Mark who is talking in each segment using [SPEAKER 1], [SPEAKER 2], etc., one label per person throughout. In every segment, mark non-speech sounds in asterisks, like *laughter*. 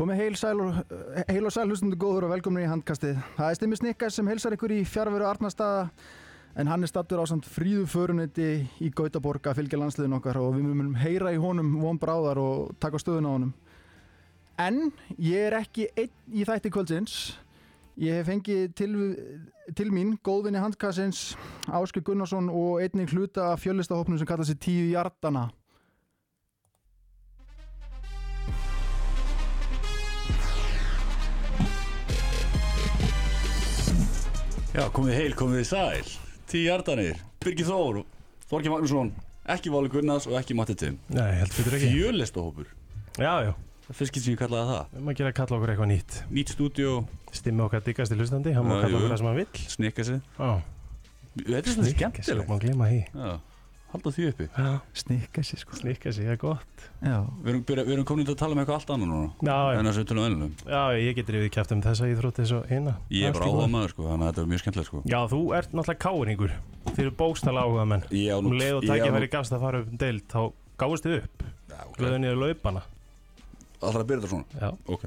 [SPEAKER 1] Komið heil, og, heil og sæl hlustundu góður og velkomin í handkastið. Það er Stimmi Snikkas sem heilsar ykkur í fjárveru Arnarstaða en hann er stattur á samt fríðu förunetti í Gautaborg að fylgja landsliðin okkar og við munum heyra í honum von bráðar og taka stöðun á honum. En ég er ekki einn í þætti kvöldsins. Ég hef fengið til, til mín góðvinni handkastins Áskei Gunnarsson og einnig hluta fjölistahopnum sem kalla sig Tíu Hjartana.
[SPEAKER 2] Já, komið heil, komið sæl. Tíu hjartanir, Birgir Þór Þorki Magnússon, ekki Váli Gunnars og ekki Matti Tim
[SPEAKER 3] Nei, helt fyrir ekki.
[SPEAKER 2] Fjölestahópur,
[SPEAKER 3] Já, já,
[SPEAKER 2] það fyrst getur sem ég kallaði það.
[SPEAKER 3] Við maður gera að kalla okkur eitthvað nýtt.
[SPEAKER 2] Nýtt stúdíó,
[SPEAKER 3] Stimmi okkar diggast í hlustandi, hann má kalla okkur það sem hann vill.
[SPEAKER 2] Snikka sig.
[SPEAKER 3] Já,
[SPEAKER 2] Þetta er svona
[SPEAKER 3] snikka sig, má glema því.
[SPEAKER 2] Já, halda því uppi.
[SPEAKER 1] Snikka sér sko.
[SPEAKER 3] snikka sig, það er gott.
[SPEAKER 2] Við erum, byrja, við erum komin til að tala um eitthvað allt annað núna.
[SPEAKER 3] Já,
[SPEAKER 2] En það sem við tölum ennum
[SPEAKER 3] já, ég getur yfir kæft um þessa íþrótti svo hina
[SPEAKER 2] Ég er bara áhuga maður sko, þannig að þetta er mjög skemmtilegt sko.
[SPEAKER 3] Já, þú ert náttúrulega káringur Þið eru bókstala áhuga menn Um leið og tækja færi gafst að fara upp um deild Þá gáðist þið upp, glöðu niður laupana.
[SPEAKER 2] Alltaf að byrja þetta svona?
[SPEAKER 3] Já,
[SPEAKER 2] Ok,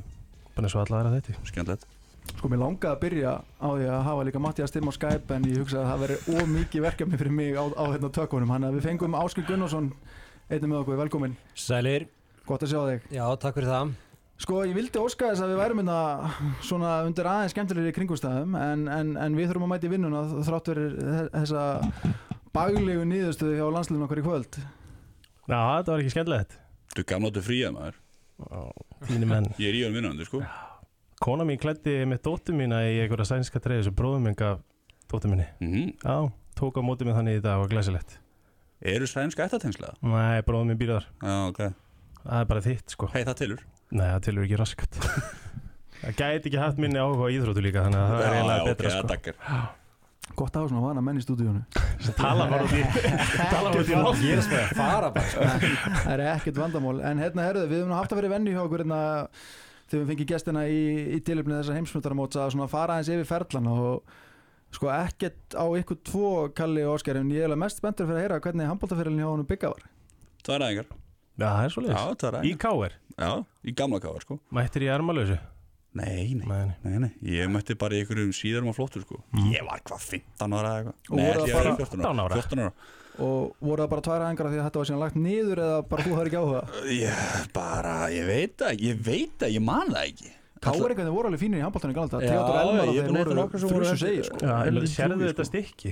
[SPEAKER 1] Sko mér langaði að byrja á því að hafa líka Mattias Timm á Skype en ég hugsaði að það veri ómikið verkefni fyrir mig á, á hérna tökunum. Hann að við fengum Áskil Gunnarsson einnig með okkur, velkomin,
[SPEAKER 4] Sælir,
[SPEAKER 1] gott að sjá þig.
[SPEAKER 4] Já takk fyrir það.
[SPEAKER 1] Sko ég vildi óska þess að við værum hérna svona undir aðeins skemmtilegri kringustæðum en, en, en við þurfum að mæti vinnuna þrátt verið þessa baglegu nýðustuði hjá landsliðin okkar í kvöld.
[SPEAKER 3] Já, þetta var ekki skemmtilegt.
[SPEAKER 2] Þú
[SPEAKER 3] Kona mín klætti með dóttur mína í einhverja sænska treyðu sem bróðum minn gaf dóttur minni.
[SPEAKER 2] Mhm.
[SPEAKER 3] Já, tók á móti með þannig í dag og glæsilegt.
[SPEAKER 2] Eru sænska ættatengslega?
[SPEAKER 3] Nei, bróðum minn býr þar.
[SPEAKER 2] Já, ok.
[SPEAKER 3] Það er bara þitt sko.
[SPEAKER 2] Hei, það tilur
[SPEAKER 3] Nei, það tilur ekki raskat. *laughs* Það gæti ekki haft minni áhuga á íþróttu líka Þannig að það er eiginlega betra
[SPEAKER 2] ok,
[SPEAKER 3] sko.
[SPEAKER 2] takkar
[SPEAKER 1] Gott að hafa svona vana menn í stúdíunum *laughs* *laughs*
[SPEAKER 3] Tala bara út í Tala bara út í loft
[SPEAKER 4] Ég er sem að fara bara. Sko.
[SPEAKER 1] Það er ekkert vandamál. En hérna herðu, við höfum nú haft að vera venni hjá okkur hérna, þegar við fengið gestina í, í tilöfni þessa heimsmyndaramóts að svona fara aðeins yfir ferlan og sko ekkert á ykkur tvo Kalli og Óskar en ég er mest spenntur fyrir að heyra hvernig handbóltaferilin hjá honum byggja var.
[SPEAKER 2] Það er æfingar.
[SPEAKER 3] Já, það er svo
[SPEAKER 2] Já, það er
[SPEAKER 3] Í káir
[SPEAKER 2] Já, í gamla káar sko.
[SPEAKER 3] Mættir í ermalösu
[SPEAKER 2] Nei, nei,
[SPEAKER 3] Nei, nei.
[SPEAKER 2] nei, nei. Ég mætti bara í einhverjum síðarum og flottur sko. Ég var hvað 15 ára eða eitthvað? Nei, ég var
[SPEAKER 1] bara
[SPEAKER 2] 14 ára.
[SPEAKER 3] 14
[SPEAKER 2] 14
[SPEAKER 3] ára?
[SPEAKER 1] Og voru það bara tvær aðengar því að þetta var síðan lagt niður eða bara þú hafði ekki áhuga?
[SPEAKER 2] Ég bara, ég veit það ekki Ég veit það, ég man það ekki.
[SPEAKER 1] Káur einhvern voru alveg fínir í handbóltanum galt
[SPEAKER 2] Já,
[SPEAKER 1] Theodor Elmar og
[SPEAKER 2] er
[SPEAKER 1] þeir
[SPEAKER 2] að
[SPEAKER 1] voru
[SPEAKER 2] nokkra sem voru
[SPEAKER 1] frusu segir sko.
[SPEAKER 3] Já,
[SPEAKER 1] Helvíti
[SPEAKER 3] sérðu þetta stykki.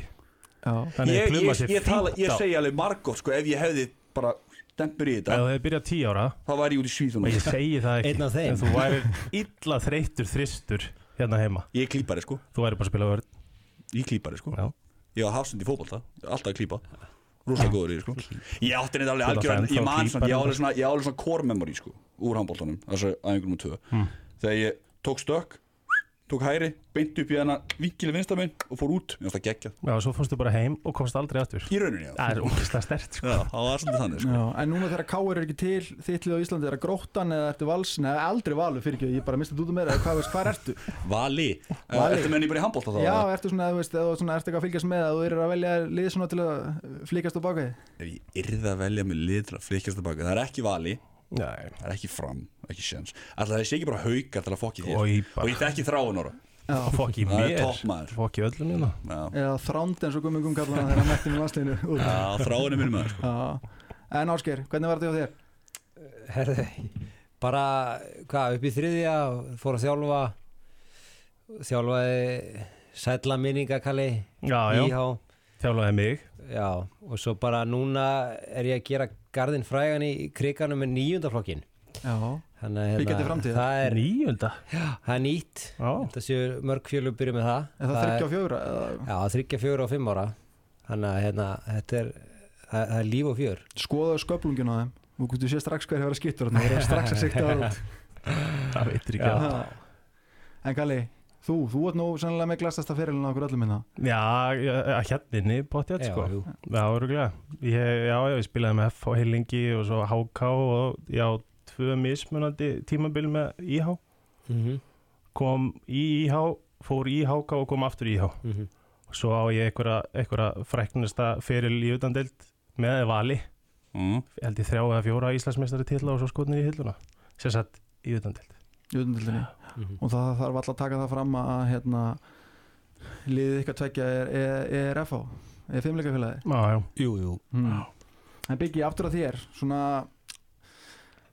[SPEAKER 1] Já.
[SPEAKER 3] Þannig
[SPEAKER 2] Ég,
[SPEAKER 3] að
[SPEAKER 2] ég, ég, tala, ég segi alveg margótt sko Ef ég hefði bara stempur í
[SPEAKER 3] Ef
[SPEAKER 2] þetta
[SPEAKER 3] þú hefði byrjað 10 ára.
[SPEAKER 2] Þá væri ég út í svíþunum
[SPEAKER 3] Og ég segi það ekki.
[SPEAKER 4] Einn af þeim.
[SPEAKER 3] En þú væri illa þreyttur þristur Hérna heima.
[SPEAKER 2] Ég klípari sko.
[SPEAKER 3] Þú væri bara að spila vörð
[SPEAKER 2] Ég klípari sko.
[SPEAKER 3] Já
[SPEAKER 2] Ég var hafsend í fótbolta Alltaf að klípa. Rúslega góður í því, sko. Ég átti neitt alveg algjörðan Ég man svona, ég á alveg
[SPEAKER 3] bara.
[SPEAKER 2] svona, core memory sko Úr handboltanum, þessu æfingunum um tvö.
[SPEAKER 3] Hmm.
[SPEAKER 2] Þegar ég tók stökk Tók hæri, beint upp í hana Vinkileg vinstaminn og fór út. Finnst það geggjað.
[SPEAKER 3] Já, svo fórstu bara heim og komst aldrei aftur.
[SPEAKER 2] Í rauninni, já.
[SPEAKER 3] Það er ógeðslega stert sko.
[SPEAKER 2] Já, það var svolítið þannig sko.
[SPEAKER 1] Já, en núna þegar Káur er ekki til þittlið á Íslandi er það gróttan eða ertu vals? Neða aldrei valur fyrir ekki, ég bara mistið út um meira hvað, veist, hvað ertu?
[SPEAKER 2] Vali.
[SPEAKER 1] Vali.
[SPEAKER 2] Þetta menn ég bara í handbolta þá
[SPEAKER 1] Já, ertu svona, þú veist, eða svona, ertu eitthvað að fylgjast með
[SPEAKER 3] Nei.
[SPEAKER 2] Það er ekki fram Ekki sjens Alltaf það sé ekki bara haukar til að fokki þér.
[SPEAKER 3] Og í bara-
[SPEAKER 2] Og ég þekki þráin ára
[SPEAKER 1] Já, *laughs*
[SPEAKER 3] Fokk í
[SPEAKER 2] Það er
[SPEAKER 3] mér?
[SPEAKER 2] toppmaður.
[SPEAKER 3] Fokk í öllum hérna
[SPEAKER 2] Já,
[SPEAKER 1] eða þránd eins og gummum gumkallan þegar hann mætti með landsliðinu. Út. *laughs*
[SPEAKER 2] Já, þráin er minn maður sko.
[SPEAKER 1] Já. En Ásker, hvernig var þetta hjá þér?
[SPEAKER 4] Herðu, bara hvað, upp í þriðja fór að þjálfa þjálfaði sætla minningakalli
[SPEAKER 3] Já, já.
[SPEAKER 4] íhá
[SPEAKER 3] Þjálfaði mig.
[SPEAKER 4] Já, og svo bara núna er ég að gera garðin frægan í kriganum með níundaflokkin
[SPEAKER 1] Já, Byggjandi framtíðar.
[SPEAKER 4] það er,
[SPEAKER 3] Níunda?
[SPEAKER 4] Það er nýtt.
[SPEAKER 3] Já
[SPEAKER 4] þetta séu mörg fjölug byrju með það.
[SPEAKER 1] Er það þryggja? Eða...
[SPEAKER 4] já, þryggja fjögur og fimm ára. Þannig að hérna, þetta er það, það er líf og fjör.
[SPEAKER 1] Skoðaðu sköplungin á þeim. Þú sé strax hver hefur að að það er strax að sikta það út
[SPEAKER 3] Það veitir ekki. Að
[SPEAKER 1] Já. En Kalli, þú, þú ert nú sannlega með glastasta fyrirlina okkur öllum minna
[SPEAKER 3] Já, já, að hérninni bóttið sko.
[SPEAKER 4] jú.
[SPEAKER 3] Já, öruglega ég, Já, já, ég spilaði með F á heilingi og svo HK og já, tvö mismunandi tímabil með IH
[SPEAKER 4] Mm
[SPEAKER 3] kom í IH, fór í HK og kom aftur í IH
[SPEAKER 4] -hmm.
[SPEAKER 3] Svo á ég einhverja, einhverja fræknasta feril í utandelt með vali.
[SPEAKER 2] Mm.
[SPEAKER 3] held ég þrjá eða fjóra Íslandsmeistari titla og svo skotnir í hilluna. Sem sagt í utandelt
[SPEAKER 1] í utandeldinni
[SPEAKER 4] Mhm.
[SPEAKER 1] og það þarf alltaf að taka það fram að hérna, liðið ykkar tveggja er, er, er FH, er fimmleikafélagi
[SPEAKER 3] Já, já,
[SPEAKER 4] Jú, jú.
[SPEAKER 1] Mm. En byggi aftur að þér svona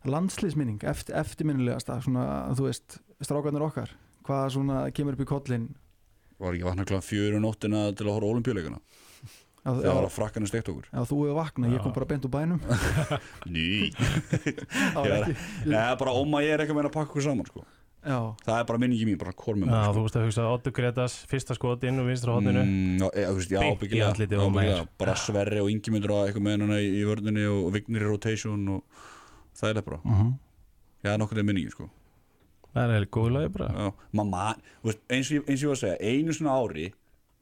[SPEAKER 1] landslýsminning eftir, eftirminnilegasta svona, þú veist, strákarnir okkar hvað svona kemur upp í kollin
[SPEAKER 2] Var ekki vakna kláðan fjöru nóttina til að horfa olimpíuleikana
[SPEAKER 1] að,
[SPEAKER 2] Þegar
[SPEAKER 1] að,
[SPEAKER 2] að frakkan er steikt okkur.
[SPEAKER 1] Að þú hefur vaknað, ég kom
[SPEAKER 3] Já.
[SPEAKER 1] bara beint úr bænum. *laughs*
[SPEAKER 2] Ný. *laughs*
[SPEAKER 1] Það var
[SPEAKER 2] Nei, bara óma ég er ekki að meina að pakka okkur saman sko.
[SPEAKER 1] Já,
[SPEAKER 2] Það er bara minningi mín, bara kormum
[SPEAKER 3] já
[SPEAKER 2] sko.
[SPEAKER 3] þú veist að hugsa Otto Gretas, fyrsta skoti inn og vinstra hodninu
[SPEAKER 2] Mm, já, e, byggilega. Bara Sverri og Ingemyndur og eitthvað með hana í, í vörðinni og, Vignir í rotation og það er bara
[SPEAKER 3] Mhm.
[SPEAKER 2] Já, það er minningi sko.
[SPEAKER 3] Það er heilig góð lagi bara
[SPEAKER 2] Já, mamma, veist, eins og, ég- eins og ég var að segja einu svona ári,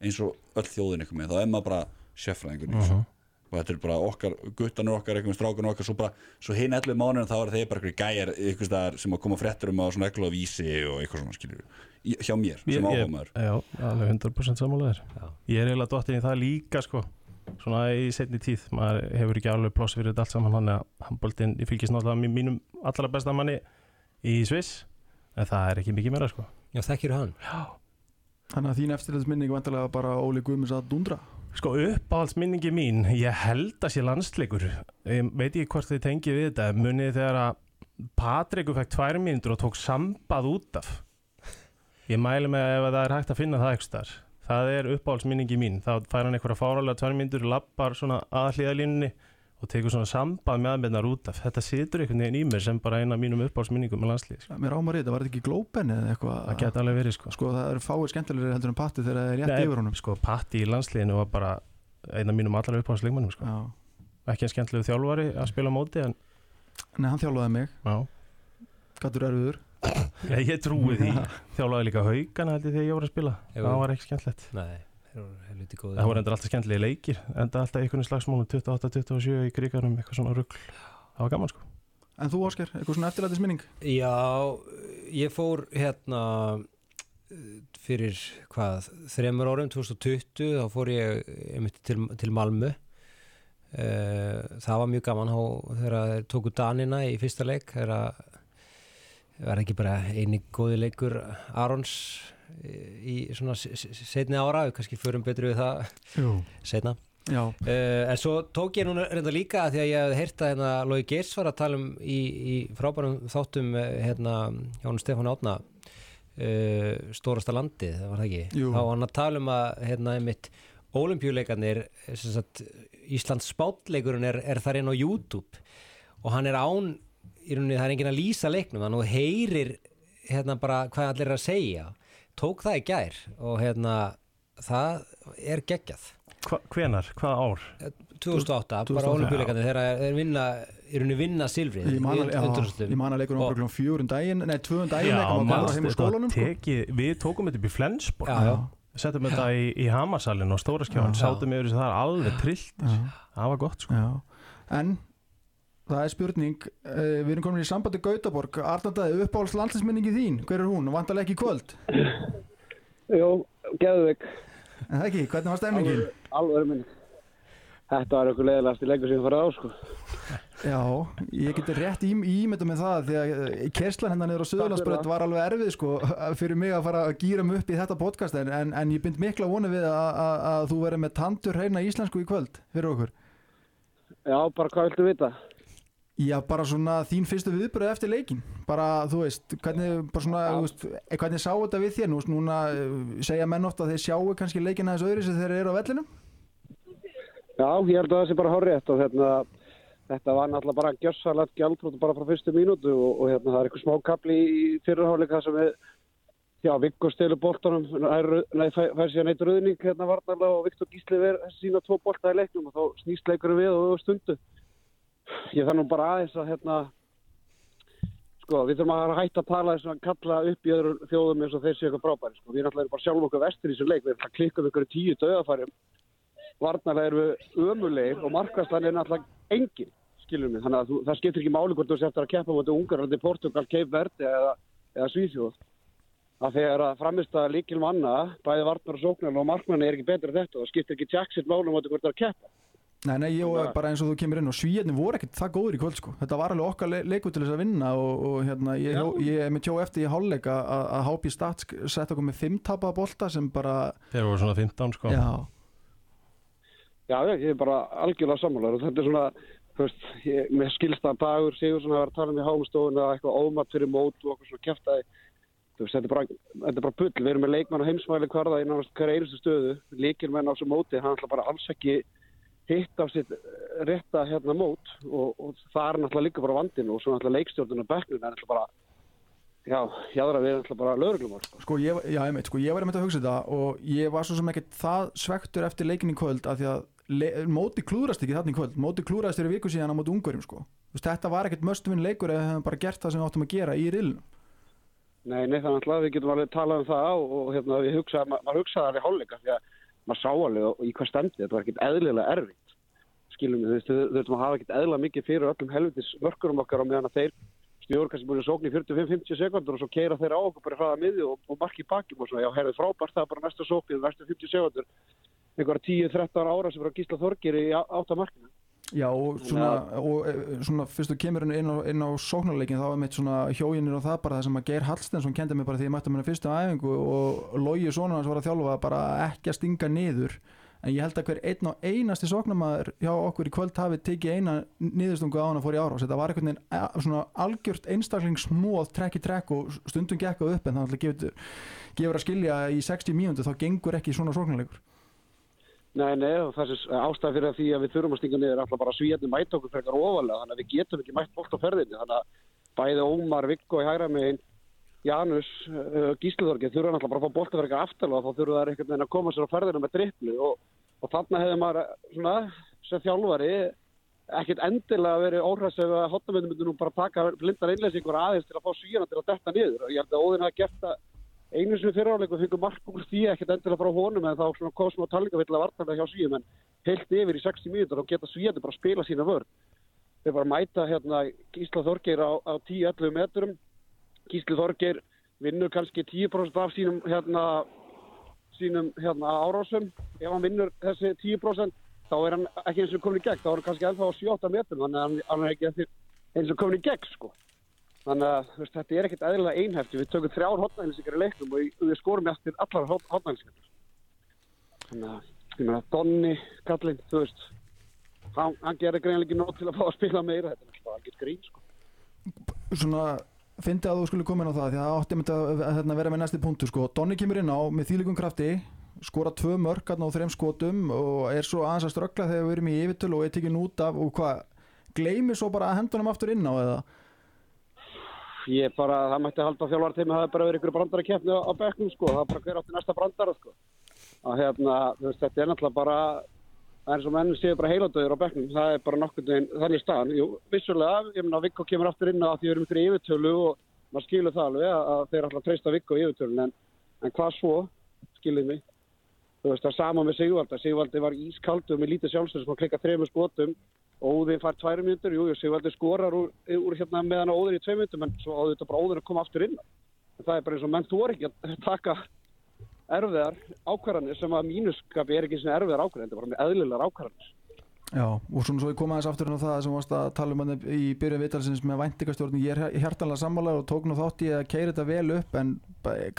[SPEAKER 2] eins og öll þjóðin eitthvað með, þá er maður bara sérfræðingur í þessu
[SPEAKER 3] Mhm.
[SPEAKER 2] Og þetta er bara okkar, guttanur okkar eitthvað með strákunum okkar, svo bara, svo hinn 11 mánuðin þá er þeir bara eitthvað gæjar eitthvað staðar sem að koma fréttur um á svona eklu á vísi og eitthvað svona skilur hjá mér, sem
[SPEAKER 3] Ég-
[SPEAKER 2] áhuga
[SPEAKER 3] ég-
[SPEAKER 2] maður
[SPEAKER 3] Já, alveg 100% sammálaðir
[SPEAKER 4] Já.
[SPEAKER 3] Ég er eiginlega dottin í það líka sko. Svona í setni tíð Maður hefur ekki alveg ploss fyrir þetta allt saman Þannig að handbóltinn, ég fylgist náttúrulega mí- mínum allra besta manni í Sviss En það er ekki mikið meira sko.
[SPEAKER 4] Já,
[SPEAKER 1] að að
[SPEAKER 3] Sko uppáhaldsminningi mín, ég held að sé landsleikur. Ég veit ekki hvort þið tengið við þetta munið þegar að Patriku fekk tvær mínútur og tók sambað út af? Ég mæli með ef það er hægt að finna það ekki þar það er uppáhaldsminningi mín. Þá fær hann einhverja fárálega tvær mínútur lappar svona aðhlíðalínunni og tekur svona sambað með aðmennar út af þetta situr einhvern veginn í mér sem bara eina af mínum uppáhaldsminningum með landslið sko.
[SPEAKER 1] mér ámar þetta, var þetta ekki glópen eða eitthvað
[SPEAKER 3] það geta alveg verið sko
[SPEAKER 1] sko það eru fáið skemmtilegri heldur en patti þegar það er rétt
[SPEAKER 3] Nei,
[SPEAKER 1] yfir honum
[SPEAKER 3] sko Patti í landsliðinu var bara eina af mínum allra uppáhaldsleikmannum sko.
[SPEAKER 1] já.
[SPEAKER 3] ekki en skemmtilegu þjálfari að spila móti en
[SPEAKER 1] Nei, hann þjálfaði mig,
[SPEAKER 3] já
[SPEAKER 1] gattur erfiður *laughs*
[SPEAKER 3] Já, ég trúi því. *laughs* Þjálfaði líka haugana held ég þegar ég voru að spila. Það var ekki skemmtilegt.
[SPEAKER 4] Nei,
[SPEAKER 3] Það voru endur alltaf skemmtilegi leikir. Enda alltaf einhvern slagsmálum 28-27 í krigarum, eitthvað svona rugl. Það var gaman sko.
[SPEAKER 1] En þú Óskar, eitthvað svona eftirleitisminning
[SPEAKER 4] Já, ég fór hérna eh, fyrir hvað, þremur árum 2020, þá fór ég einmitt til, til Malmö uh, það var mjög gaman þá þegar þeir tóku Danina í fyrsta leik þegar að var ekki bara eini góði leikur Arons í svona s- s- seinni ára, við kannski förum betur við það
[SPEAKER 1] Já,
[SPEAKER 4] Uh, en svo tók ég núna reynda líka að því að ég hefði heyrt að hérna Lói Geirs var að tala um í, í frábærum þáttum eh, hérna Jón Stefán Átna uh, stórasta landið, það var það ekki?
[SPEAKER 1] Jú.
[SPEAKER 4] þá var hann að tala um að hérna einmitt sagt, Íslands spátleikurinn er, er þar inn á YouTube. Og hann er án í rauninni það er enginn að lýsa leiknum að þú heyrir hérna bara hvað allir er að segja tók það í gær og hérna það er geggjað
[SPEAKER 3] Hva, hvenar? Hvaða ár?
[SPEAKER 4] 2008,
[SPEAKER 1] 2008,
[SPEAKER 4] bara olimpíuleikandi þegar þeir vinna, í rauninni vinna silfrið
[SPEAKER 1] ég man
[SPEAKER 4] í
[SPEAKER 1] að, að leikur um okkur fjörum daginn Nei, tvöum daginn
[SPEAKER 3] Já,
[SPEAKER 1] sko.
[SPEAKER 3] tekið, við tókum þetta upp í Flensborg. Settum þetta í, í Hamarsalinn og Stóraskjáðan,
[SPEAKER 1] Já.
[SPEAKER 3] sátum yfir þessu þar alveg trillt. Það var gott sko.
[SPEAKER 1] En það er spurning uh, Við erum komin í sambandi Gautaborg Arnandaði, uppáhalds landslisminningi þín Hver er hún? Vantarlega ekki kvöld
[SPEAKER 5] Jú, geðveik,
[SPEAKER 1] En það ekki, hvernig var stemningin?
[SPEAKER 5] alveg minni. Þetta var eitthvað leiðilegast í leikur sem ég farið á, sko.
[SPEAKER 1] Já, ég geti rétt í, ímynda með það því að kerslan hennar niður á Suðurlandsbrönd var alveg erfið sko *laughs* fyrir mig að fara að gýra mig upp í þetta podcast en, en, en ég bind mikla vonu við að, að, að þú verður með tandur hreina íslensku í kvöld fyrir okkur.
[SPEAKER 5] Já, bara hvað viltu vita?
[SPEAKER 1] Já, bara svona þín fyrstu viðbröð eftir leikin bara, þú veist, hvernig bara svona, þú veist, eh, hvernig sá þetta við þér? Veist, núna eh, segja menn ofta að þeir sjáu kannski leikin aðeins öðru sem þeir eru á vellinum.
[SPEAKER 5] Já, ég held að það sé bara horrið og hérna, þetta var náttúrulega bara gjössalegt gjaldrótt bara frá fyrstu mínútu og, og hérna, það er eitthvað smá kapli í fyrirháleika sem við, já, Viggo stelur boltanum, nei, fær, fær síðan eitt rauðning hérna varnarlega og Viktor Gísli verð sína tvo bolta í leiknum og þá snýst leikurinn við og stundu. Ég þarf nú bara aðeins að, hérna, sko, við þurfum að hætta að tala þess að kalla upp í öðru þjóðum eins og þeir séu eitthvað frábæri, sko. Við erum bara sjálf okkur vestur í þessum leik, við erum að klikka um ykkur tíu döðafærum varnarlega erum við ömulegir og markastan er náttúrulega engin, skilur mig. Þannig að þú, það skiptir ekki máli hvort þú sérst að keppa mot Ungarlandi, Portugal, Cape Verde eða, eða Svíþjóð. Að þegar að framist að líkil manna, bæði varnar og sóknar og markmanni er ekki betur en þetta, það skiptir ekki tjaksitt máli mot hvort það er að keppa.
[SPEAKER 1] Nei, nei, ég
[SPEAKER 5] Nei.
[SPEAKER 1] bara eins og þú kemur inn og svíjarnir voru ekkert það góður í kvöld sko. Þetta var alveg okkar le leikur til þess að vinna og, og hérna, ég, ég er með tjó eftir í hálfleika að að HB Stats sett okkur með fimm tapaða bolta sem bara,
[SPEAKER 3] Þeir voru svona 15 sko
[SPEAKER 1] já,
[SPEAKER 5] Já, ég ég er bara algjörlega sammálar og þetta er svona, þú veist, ég, með skilsta dagur, sigur svona að vera að tala um í hámstofun eða eitthvað ómat fyrir mót og okkur svona kjæftæði. Þú veist, þetta er bara, þetta er bara bull. Við erum með leikmann og heimsmæli hverða í náttúrulega hverja einustu stöðu. Líkir menn á þessu móti, hann ætla bara alls ekki hitt af sitt eh, rétta hérna mót og, og það er náttúrulega líka bara vandinn og svo náttúrulega leikstjórnun og bekknun er náttúrulega bara, já, jáðra við erum náttúrulega bara lögreglumar. Sko.
[SPEAKER 1] sko ég, já, ég meit, sko ég var einmitt að hugsa þetta og ég var svo sem ekkert það svektur eftir leikin í kvöld af því að le, móti klúðrast ekki þarna í kvöld, móti klúðrast fyrir viku síðan á móti ungurum sko. Þú veist, þetta var ekkert möstuvinn leikur eða hefum bara gert það sem við áttum að gera í rilnum.
[SPEAKER 5] Nei, nei, þannig að við getum alveg talað um það og, og hérna, við hugsaði, ma maður hugsaði það í hálfleika því að maður sá alveg í hvað stemdi, þetta var ekkert eðlilega erfitt. Skilum við, þú þurftum að hafa ekkert eðla mikið fyrir öllum helvitis mörkurum okkar og meðan að þeir stjóður kannski búin að sókna í 45-50 sekundur og svo keira þeir á okkur bara hraða miði og, og marki í bakjum og svona, já, herrið frábært, það er bara næsta sókn í næstu 50 sekundur einhverja 10-13 ára sem er að gísla þorgir í á- áttamarkinu.
[SPEAKER 1] Já og svona, og, eh, svona fyrst þú kemur inn á, inn á sóknarleikin þá er mitt svona hjóginir og það bara það sem að Geir Hallstensson kendi mig bara því ég mætti mér fyrstu æfingu og Logi Sónur hans var að þjálfa bara ekki að stinga niður. En ég held að hver einn og einasti sóknarmaður hjá okkur í kvöld hafi tekið eina niðurstungu á hann að fór í árás þetta var einhvern veginn eh, svona algjört einstaklingsmóð trekk í trekk og stundum gekk á upp en það gefur, að skilja í 60 mínútu þá gengur ekki svona sóknarleikur
[SPEAKER 5] Nei, nei, það er ástæð fyrir því að við þurfum að stinga niður alltaf bara svíjarnir mæta okkur frekar ofalega, þannig að við getum ekki mætt bólt á ferðinni, þannig að bæði Ómar, Viggo í hægra megin, Janus, uh, Gísliðorgi, þurfa náttúrulega bara að fá bólta frekar aftalega og þá þurfa það einhvern veginn að koma sér á ferðinu með dripplu og, og þarna hefði maður svona, sem þjálfari, ekkert endilega verið óhræst ef að hotnamöndum myndi nú bara taka blindar einleysingur og einu sem fyriráleikum fengur mark úr því ekkert endilega frá honum en þá svona kom smá talningavill að vartanlega hjá svíum en heilt yfir í 60 mínútur og geta svíðandi bara að spila sína vörn. Þeir bara mæta hérna Gísla Þorgeir á, á 10-11 metrum. Gísli Þorgeir vinnur kannski 10% af sínum hérna sínum hérna árásum. Ef hann vinnur þessi 10% þá er hann ekki eins og komin í gegn. Þá er hann kannski ennþá á 7-8 metrum þannig að hann, er ekki eins og komin í gegn sko Þannig að veist, þetta er ekkert eðlilega einhefti. Við tökum þrjár hotnæðinsingar í leiknum og við skorum eftir allar hotnæðinsingar. Þannig að, ég meina, Donni, Kallinn, þú veist, hann, hann gerir greinlega ekki nót til að fá að spila meira. Þetta er alltaf grín, sko.
[SPEAKER 1] svona fyndi að þú skulle koma inn á það því að það átti myndi að hérna, vera með næsti punktu sko. Donni kemur inn á með þýlikum krafti skora tvö mörk hérna á þreim skotum og er svo aðeins að ströggla þegar við erum í yfirtölu og er tekin út af og hvað, gleymir svo bara að henda honum aftur inn á eða
[SPEAKER 5] Ég bara, það mætti halda að þjálfarteimi hafi bara verið ykkur brandara keppni á, á bekknum, sko. Það er bara hver átti næsta brandara, sko. Að hérna, þú veist, þetta er náttúrulega bara, það er eins og menn séu bara heiladöður á bekknum. Það er bara veginn þannig staðan. Jú, vissulega, ég meina, Viggo kemur aftur inn á því við erum ykkur í yfirtölu og maður skilur það alveg að, að þeir ætla að treysta Viggo í yfirtölun. En, en hvað svo, skiljið mig? Þú veist, það er sama með Sigvalda. Sigvaldi var ískaldur með lítið sjálfstöð sem að klikka þremur skotum Óðinn fær tvær mjöndur, jú, jú, Sigvaldi skorar úr, úr hérna meðan á Óðinn í tvei mjöndur, en svo áður þetta bara Óðinn að koma aftur inn. En það er bara eins og menn þú er ekki að *laughs* taka erfiðar ákvarðanir sem að mínuskapi er ekki svona erfiðar ákvarðanir, þetta er bara með eðlilegar ákvarðanir.
[SPEAKER 1] Já, og svona svo ég kom aðeins aftur inn á það sem varst að tala um hann í byrjun vitalsins með væntingastjórn ég er hjartanlega sammála og tók nú þátt í að keira þetta vel upp en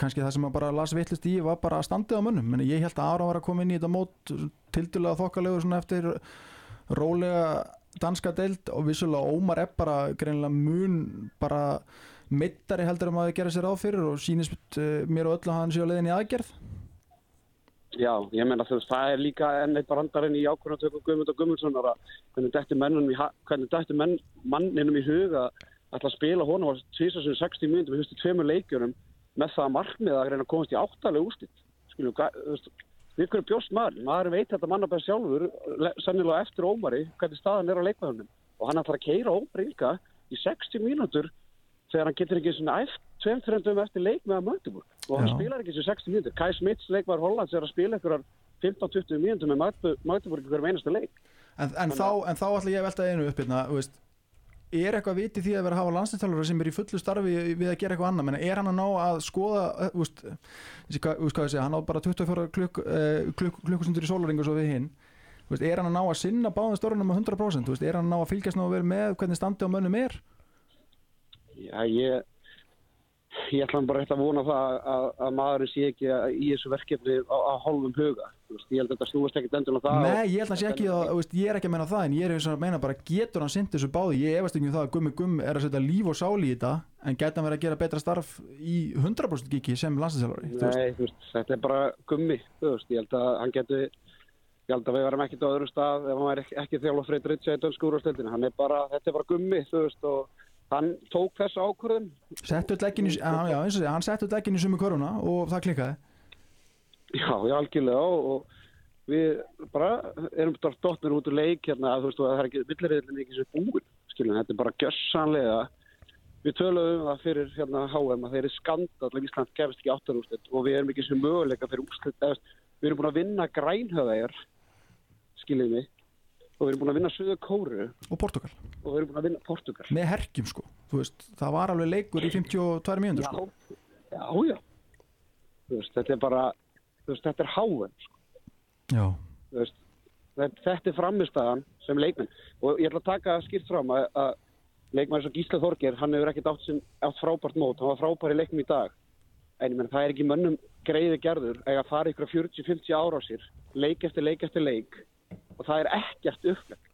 [SPEAKER 1] kannski það sem að bara las vittlist í var bara að standið á mönnum Meni, ég held að Ára var að koma inn í þetta mót tildulega þokkalegur svona eftir rólega danska deild og vissulega Ómar er bara greinilega mun bara mittari heldur um að gera sér á fyrir og sýnist uh, mér og öllu að hann sé á leiðin í aðgerð
[SPEAKER 5] Já, ég meina þú veist, það er líka enn eitt brandarinn í ákvarðantöku Guðmund og Guðmundssonar að hvernig dættu menn, manninum í huga að ætla að spila honum á tvísasum 60 mínútum í fyrstu tveimur leikjunum með það markmið að reyna að komast í áttalega úrslit. Skiljum, þú veist, við hverju bjóst maður? Maður veit þetta mannabæð sjálfur, le- sennilega eftir Ómari, hvernig staðan er á leikvæðunum. Og hann ætlar að keira Ómari líka í 60 mínútur þegar hann getur ekki svona æft tveim þrjöndum eftir leik með að Magdeburg. Og hann
[SPEAKER 1] Já.
[SPEAKER 5] spilar ekki þessu 60 mínútur. Kai Smits leikmaður Hollands er að spila einhverjar 15-20 mínútur með Magdeburg í hverjum einasta leik.
[SPEAKER 1] En, en, þá, en þá ætla ég að velta einu upp hérna, er eitthvað viti því að vera að hafa landslýstálfara sem er í fullu starfi við að gera eitthvað annað, menn er hann að ná að skoða, eh, ég segja, hann á bara 24 klukk, uh, klukk, klukkustundur í sólaringu svo við hinn, veist, er hann að ná að sinna báðum stórunum með 100% Þú veist, er hann að ná að fylgjast ná að vera með hvernig standi á mönnum er?
[SPEAKER 5] Já, ég, ég ætla bara eftir að vona það að, að maðurinn sé ekki í þessu verkefni á, á hálfum huga. Veist, ég held að þetta snúast ekkert endur á það.
[SPEAKER 1] Nei, ég held að hann sé ekki að, veist, ég er ekki að meina það en ég er eins og að meina bara getur hann sint þessu báði ég efast ekki um það að gummi gumm er að setja líf og sáli í þetta en geta hann verið að gera betra starf í 100% gigi sem landsinsjálfari
[SPEAKER 5] Nei, þú veist, þetta er bara gummi, þú veist, ég held að hann geti, ég held að við verðum ekkert á öðrum stað ef hann er ekki, ekki Ritsa í dönsku úrvastöldinu. Hann er bara, þetta er bara gummi, þú veist, og hann tók þessu ákvörðun.
[SPEAKER 1] Settu öll leggin í, sumu köruna og það klikkaði
[SPEAKER 5] Já, já, algjörlega og, við bara erum dottir út úr leik hérna að þú veist og það er ekki villariðin ekki sem búin, skiljum, þetta er bara gjössanlega við töluðum um það fyrir hérna HM að þeir eru skandall að Ísland gefist ekki áttarústet og við erum ekki sem möguleika fyrir úrslit við erum búin að vinna grænhöðæjar skiljum við og við erum búin að vinna Suður Kóru
[SPEAKER 1] og Portugal
[SPEAKER 5] og við erum búin að vinna Portugal
[SPEAKER 1] með herkjum sko, þú veist, það var alveg leikur í 52 mínútur
[SPEAKER 5] Já,
[SPEAKER 1] sko
[SPEAKER 5] já, já. Veist, þetta er bara veist, þetta er HM sko. Veist, þetta, er framistæðan sem leikmenn. Og ég ætla að taka skýrt fram að, að leikmenn eins og Gísla Þorger hann hefur ekkert átt, sem, átt frábært mót. Hann var frábær í leiknum í dag. En menn það er ekki mönnum greiði gerður eða fara ykkur 40-50 ára á sér leik eftir leik eftir leik og það er ekkert upplegg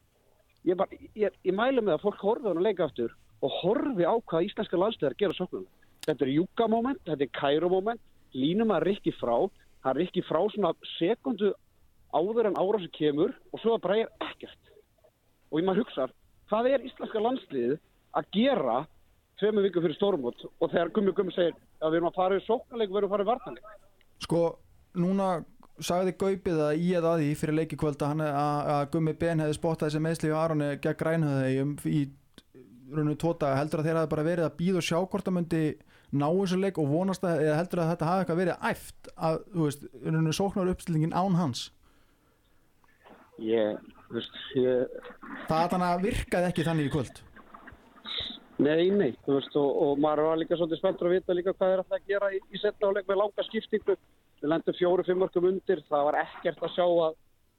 [SPEAKER 5] ég, ég, ég mælu með að fólk horfi hann að leika aftur og horfi á hvað íslenska landslegar gera sóknum þetta er júkamoment, þetta er kærumoment línum að rikki frá hann rikki frá svona sekundu áður en ára sem kemur og svo bara er ekkert. Og ég maður hugsa, hvað er íslenska landsliðið að gera tveimu viku fyrir stórmót og þegar Gummi Gummi segir að við erum að fara í sóknarleik og við erum að fara í vartanleik
[SPEAKER 1] sko, núna sagði Gaupið að í eða að því fyrir leikikvöld að, að, að Gummi Ben hefði spottað þessi meðsli og Aroni gegn grænhöði í rauninu tóta heldur að þeir hafi bara verið að býða og sjá hvort það myndi ná þessu leik og vonast að eða heldur að þetta hafi eitthvað verið æft að, þú veist, rauninu sóknar uppstillingin án hans
[SPEAKER 5] ég, þú veist, ég
[SPEAKER 1] það þannig að virkaði ekki þannig í kvöld
[SPEAKER 5] Nei, nei, þú veist, og, og maður var líka svolítið spenntur að vita líka hvað er að það gera í, í setna áleik með langa skiptingu. Við lendum fjóru, fimm mörgum undir, það var ekkert að sjá að,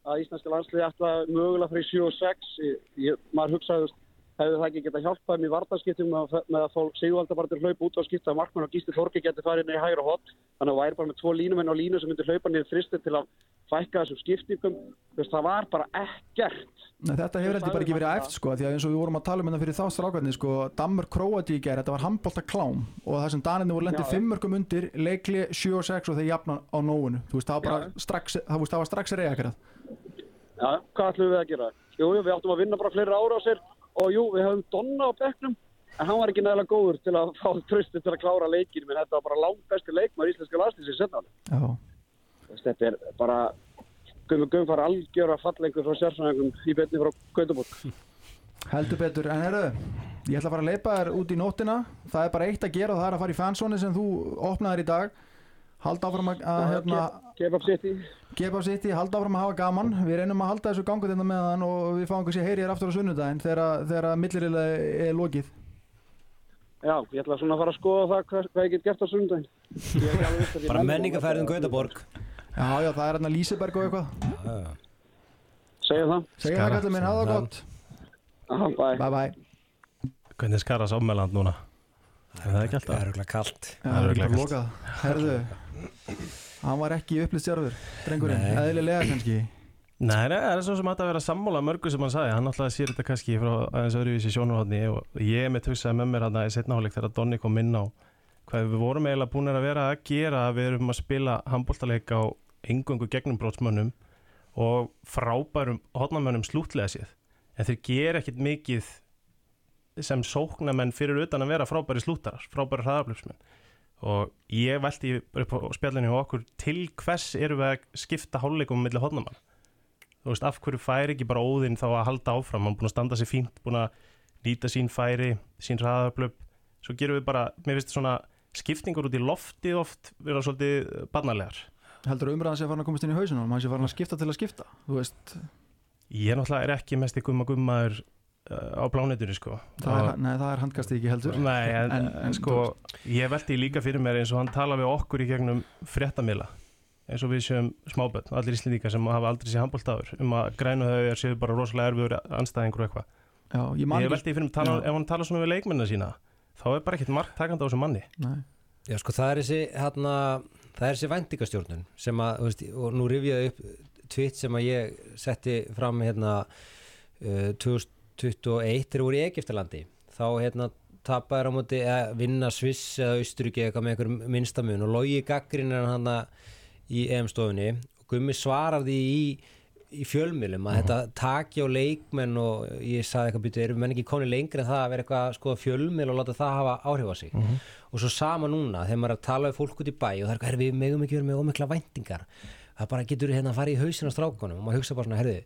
[SPEAKER 5] að íslenska landsliði ætla mögulega fyrir 7 og 6. Ég, ég, maður hugsaði, þú veist, hefði það ekki getað hjálpað mér í vartanskiptum með, að- með að fólk Sigvalda bara til hlaupa út og skipta að markmann og Gísli Þorki getið farið í hægra hot. Þannig að það væri bara með tvo línumenn á línu sem myndi hlaupa niður fristir til að fækka þessum skiptingum. Það var bara ekkert.
[SPEAKER 1] Nei, þetta hefur heldur bara ekki verið æft sko, því að eins og við vorum að tala um þetta fyrir þá strákarnir sko, Dammur Króati í gerð, þetta var handbólta klám og það sem Danirni voru lendið fimmörkum undir leikli 7 og 6 og þeir jafna á nóunu þú veist, það var bara strax, það, var strax reyðakrað
[SPEAKER 5] Já, hvað ætlum við að gera? Jú, jú, við áttum að vinna bara fleiri ára á sér og jú, við höfum Donna á bekknum en hann var ekki nægilega góður til að *laughs* fá trösti til að klára leikinu, menn þetta var bara langt besti leikmar íslenska landslýsins Þetta er bara Gummi fara algjör að falla einhver frá sérsvæðingum í betni frá Gautaborg.
[SPEAKER 1] Heldur betur, en herru ég ætla að fara að leipa þér út í nóttina. Það er bara eitt að gera og það er að fara í fansóni sem þú opnaðir í dag halda áfram að, að hérna,
[SPEAKER 5] Kebab City.
[SPEAKER 1] gefa á sitt í, halda áfram að hafa gaman. Við reynum að halda þessu gangu þetta með hann og við fáum kannski heyri þér aftur á sunnudaginn þegar, þegar millirilega er lokið.
[SPEAKER 5] Já, ég ætla svona að fara að skoða það hvað, hvað ég get gert á er ekki ég
[SPEAKER 4] Bara
[SPEAKER 5] nenni
[SPEAKER 4] menningarferðin
[SPEAKER 5] að-
[SPEAKER 4] Gautaborg.
[SPEAKER 1] Já, já, það er hérna Líseberg og eitthvað.
[SPEAKER 5] Segja það.
[SPEAKER 1] Segja það kallið minn, hafa það gott.
[SPEAKER 5] Aha, bye.
[SPEAKER 1] Bye bye
[SPEAKER 3] Hvernig skara sámeland núna? Er það ekki
[SPEAKER 4] Það
[SPEAKER 3] alltaf?
[SPEAKER 4] er auðvitað kallt
[SPEAKER 3] Það er
[SPEAKER 1] það er bara lokað. Herðu Hann var ekki upplýst sjárfur Drengurinn, eðlilega kannski.
[SPEAKER 3] Nei, nei, það er svo sem hægt að vera sammála mörgu sem hann sagði, hann alltaf sér þetta kannski frá aðeins öðruvísi sjónarhóðni og ég mitt hugsaði með mér hann í setna hálfleik þegar Donni kom inn á hvað við vorum eiginlega búin að vera að gera við erum að spila handbóltaleik á engöngu gegnum brótsmönnum og frábærum hotnamönnum slútlega séð. En þeir gera ekkit mikið sem sóknamenn fyrir utan að vera frábæri slútarar, frábæri hraðaflöpsmenn og ég velti upp á spjallinu hjá okkur til hvers erum við að skipta hálfleikum millir hotnamann þú veist, af hverju færi ekki bara óðinn þá að halda áfram, hann búin að standa sér fínt búin að nýta sín færi, sín hraðaflöp svo gerum við bara, mér finnst svona skiptingur út í loftið oft vera svolítið barnalegar.
[SPEAKER 1] Heldur umræðan sé farin að komast inn í hausunum Hann sé farin að skipta til að skipta Þú veist,
[SPEAKER 3] ég náttúrulega er ekki mest í gumma gummaður á plánetunni sko
[SPEAKER 1] það er, nei, það er handkasti ekki heldur
[SPEAKER 3] Nei, en,
[SPEAKER 1] En-
[SPEAKER 3] en, sko ég velti líka fyrir mér eins og hann tala við okkur í gegnum fréttamila eins og við séum smábönn, allir íslendingar sem hafa aldrei séð handbóltaður um að grænu þau séu bara rosalega erfiður anstæðingur og eitthvað
[SPEAKER 1] Já, ég man
[SPEAKER 3] ég veldi fyrir tala,
[SPEAKER 1] Já.
[SPEAKER 3] ef hann tala svona við leikmennina sína þá er bara ekkert margt takandi á þessu manni
[SPEAKER 1] Nei.
[SPEAKER 4] Já, sko, það er þessi, hérna, það er þessi væntingastjórnun sem að, veist, og nú rifjaði upp tvitt sem að ég setti fram, hérna, uh, 2021 þegar voru í Egiptalandi, þá, hérna, tapaður á móti að vinna Sviss eða Austuríki eitthvað með einhverjum minnstamun og logi gaggrinir hann í EM-stofunni. Og Gummi svarar því í í fjölmjölum að þetta taki á leikmenn og ég saði eitthvað byrju, erum menn ekki konið lengri en það að vera eitthvað að skoða fjölmjöl og láta það hafa áhrif á sig? Og svo sama núna þegar maður er að tala við fólk út í bæ og það er eitthvað, "Herri, við megum ekki verið með ómikla væntingar. Það bara getur hérna að fara í hausin á strákunum og maður hugsa bara svona, herðu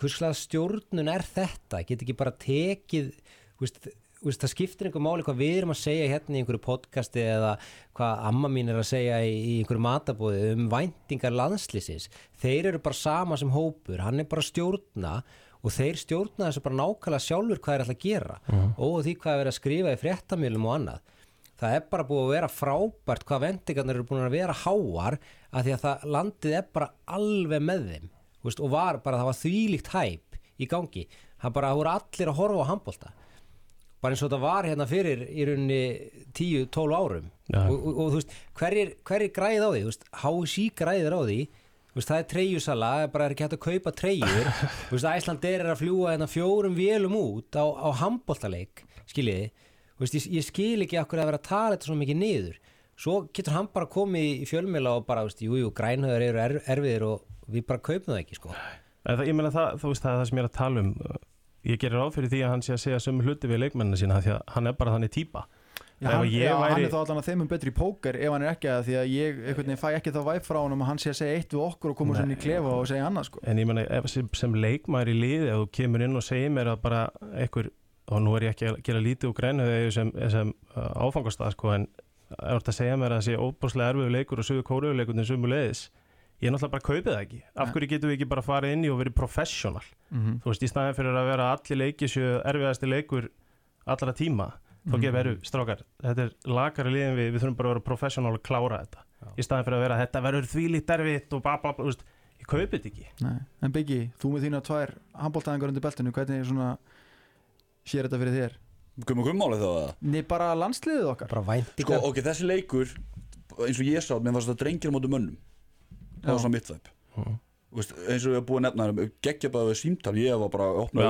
[SPEAKER 4] hvurslaða stjórnun er þetta? Get ekki bara tekið veist, veist, það skiptir einhver máli hvað við erum að segja hérna í einhverju podcasti eða hvað amma mín er að segja í, í einhverju matabóði um væntingar landslýsins þeir eru bara sama sem hópur hann er bara stjórna og þeir stjórna þessu bara nákvæmlega sjálfur hvað er alltaf að gera. Og því hvað er að skrifa í fréttamilum og annað. Það er bara búið að vera frábært hvað vendingarnir eru búin að vera háar að því að það, landið er bara alveg með þeim veist, og var bara, það var þvílíkt hæp í gangi, það bara, voru allir að horfa á handbólta bara eins og þetta var hérna fyrir í rauninni 10-12 árum.
[SPEAKER 3] Já.
[SPEAKER 4] og, og, og þú veist, hverjir, hverjir græði á því? Þú veist, HSI græðir á því. Þú veist, það er treyjusala, það er bara ekki hægt að kaupa treyjur, *laughs* þú veist, Æslandir er að fljúa hérna fjórum vélum út á, á handbóltaleik, skiljiði. Þú veist, ég, ég skil ekki okkur að vera að tala þetta svo mikið niður, svo getur hann bara komið í fjölmjöla og bara, þú veist, jú, jú, grænhöður eru er, erfiðir og við bara kaupum það ekki, sko
[SPEAKER 3] En það, ég meina það, þú veist, það er það sem ég er að tala um ég gerir ráð fyrir því að hann sé að segja sömu hluti við leikmennina sína því að hann er bara þannig típa
[SPEAKER 1] Já, hann,
[SPEAKER 3] ég
[SPEAKER 1] já,
[SPEAKER 3] væri-
[SPEAKER 1] hann er þá allan að þeim um betri í póker ef hann er ekki að því að ég einhvern veginn fæ ekki þá væp frá honum að hann sé að segja eitt við okkur og koma
[SPEAKER 3] Nei.
[SPEAKER 1] svona í klefa og segja annað sko.
[SPEAKER 3] en ég meina ef, sem, sem leikmæður í liði ef þú kemur inn og segir mér að bara einhver, og nú er ég ekki að gera lítið úr grænu sem, sem uh, áfangastað sko, en ef þú ert að segja mér að það sé óbúslega erfiður leikur og sögur kóruðuleikurinn sumu leiðis ég er náttúrulega bara kaupið það ekki. Af hverju getum við ekki bara farið inn í og verið professional?
[SPEAKER 1] Mm
[SPEAKER 3] þú veist, í staðin fyrir að vera allir leiki séu erfiðasti leikur allra tíma þá
[SPEAKER 1] Mhm.
[SPEAKER 3] gefur veru, strákar, þetta er lakari liðin við, við þurfum bara að vera professional að klára þetta. Í staðin fyrir að vera, þetta verður þvílíkt erfitt og bla bla bla, veist, ég kaupið þetta ekki.
[SPEAKER 1] Nei. En Biggi, þú með þína tvær handbóltæðingar undir beltinu, hvernig svona sér þetta fyrir þér?
[SPEAKER 2] Gummi gummálið þá eða?
[SPEAKER 1] Nei, bara landsliðið okkar.
[SPEAKER 4] Bara
[SPEAKER 2] Sko,
[SPEAKER 4] væntingar
[SPEAKER 2] ok, þessi leikur eins og ég sá, mér var þetta drengir á móti mönnum það var svona mitt. Veist, eins og ég hef búið að nefna geggja bara við símtal, ég var bara að opna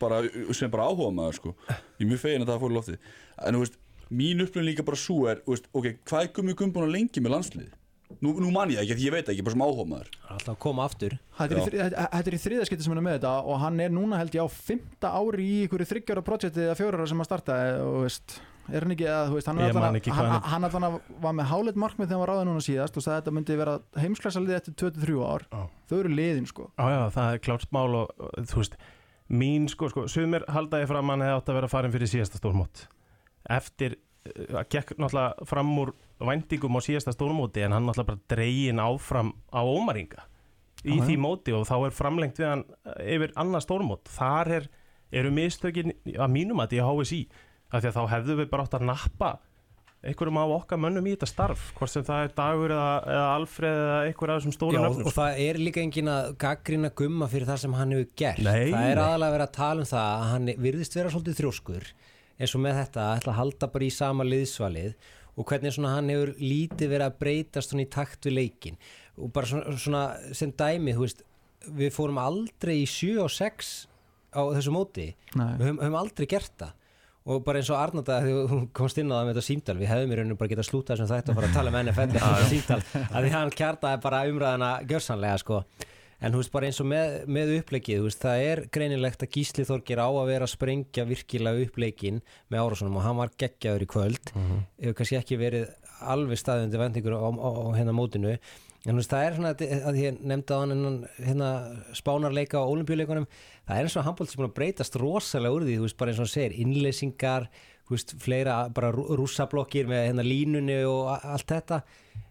[SPEAKER 2] bara, sem bara áhuga maður sko. ég er mjög fegin að það fór í loftið. En þú veist, mín upplifin líka bara svo er þú veist, ok, hvað er gummi gummi búin að lengi með landslið nú, nú man ég ekki, ég veit ekki, bara sem áhuga maður
[SPEAKER 4] alltaf að koma aftur.
[SPEAKER 1] Þetta er, í er þriðaskipti sem hann er með þetta og hann er núna held ég á fymta ári í einhverju þryggjára projekti eða fjóra sem að starta og veist, er hann ekki að, þú veist, hann, er
[SPEAKER 3] Ég man
[SPEAKER 1] allan
[SPEAKER 3] ekki
[SPEAKER 1] hann,
[SPEAKER 3] hann-
[SPEAKER 1] hann allan að var með háleit markmið þegar hann var ráðið núna síðast og sagði að þetta myndi vera heimsklassa liði eftir 23 ár.
[SPEAKER 3] Já.
[SPEAKER 1] þau eru liðin sko.
[SPEAKER 3] Já, já, það er klárt mál og, þú veist, mín sko, sko, sumir halda ég fram hann hefði átt að vera farin fyrir síðasta stórmót. Eftir, uh, að gekk náttúrulega fram úr væntingum á síðasta stórmóti en hann náttúrulega bara dregin áfram á ómaringa í
[SPEAKER 1] já.
[SPEAKER 3] því móti og þá er framlengt við hann yfir annað stórmót. Þar er, eru mistökin að mínum að því að HSI af því að þá hefðu við bara átt að nappa einhverjum af okkar mönnum í þetta starf hvort sem það er Dagur eða, eða Alfreð eða einhver af þessum stóru
[SPEAKER 4] Já,
[SPEAKER 3] nöfnum
[SPEAKER 4] og það er líka engin að gaggrina gumma fyrir það sem hann hefur gert.
[SPEAKER 3] Nei,
[SPEAKER 4] það er aðalega verið að tala um það að hann virðist vera svolítið þrjóskur eins og með þetta að ætla að halda bara í sama liðsvalið og hvernig svona hann hefur lítið verið að breytast í takt við leikin og bara svona, svona sem dæmi þú veist, við fórum aldrei í 7 og 6 á þessu móti.
[SPEAKER 1] Nei.
[SPEAKER 4] við höfum, höfum aldrei gert það og bara eins og Arnanda þegar hún komst inn á það með þetta símtal við hefðum í rauninu bara getað slútað þessum þætt og fara að tala um NFL eftir þetta símtal að því hann kjartaði bara umræðina gjörsanlega sko. En þú veist bara eins og með, með uppleikið þú veist, það er greinilegt að Gísli Þorgir á að vera að sprengja virkilega uppleikin með árásunum og hann var geggjaður í kvöld. Hefur kannski ekki verið alveg staðundi vendingur á, á, á hérna mótinu en það er svona að, ég nefndi á hann hérna spánarleika á olimpíuleikunum það er eins og að handbólt sem búin að breytast rosalega úr því, þú veist bara eins og hann segir innleysingar, þú veist fleira bara rú- rússablokkir með hérna línunni og allt þetta.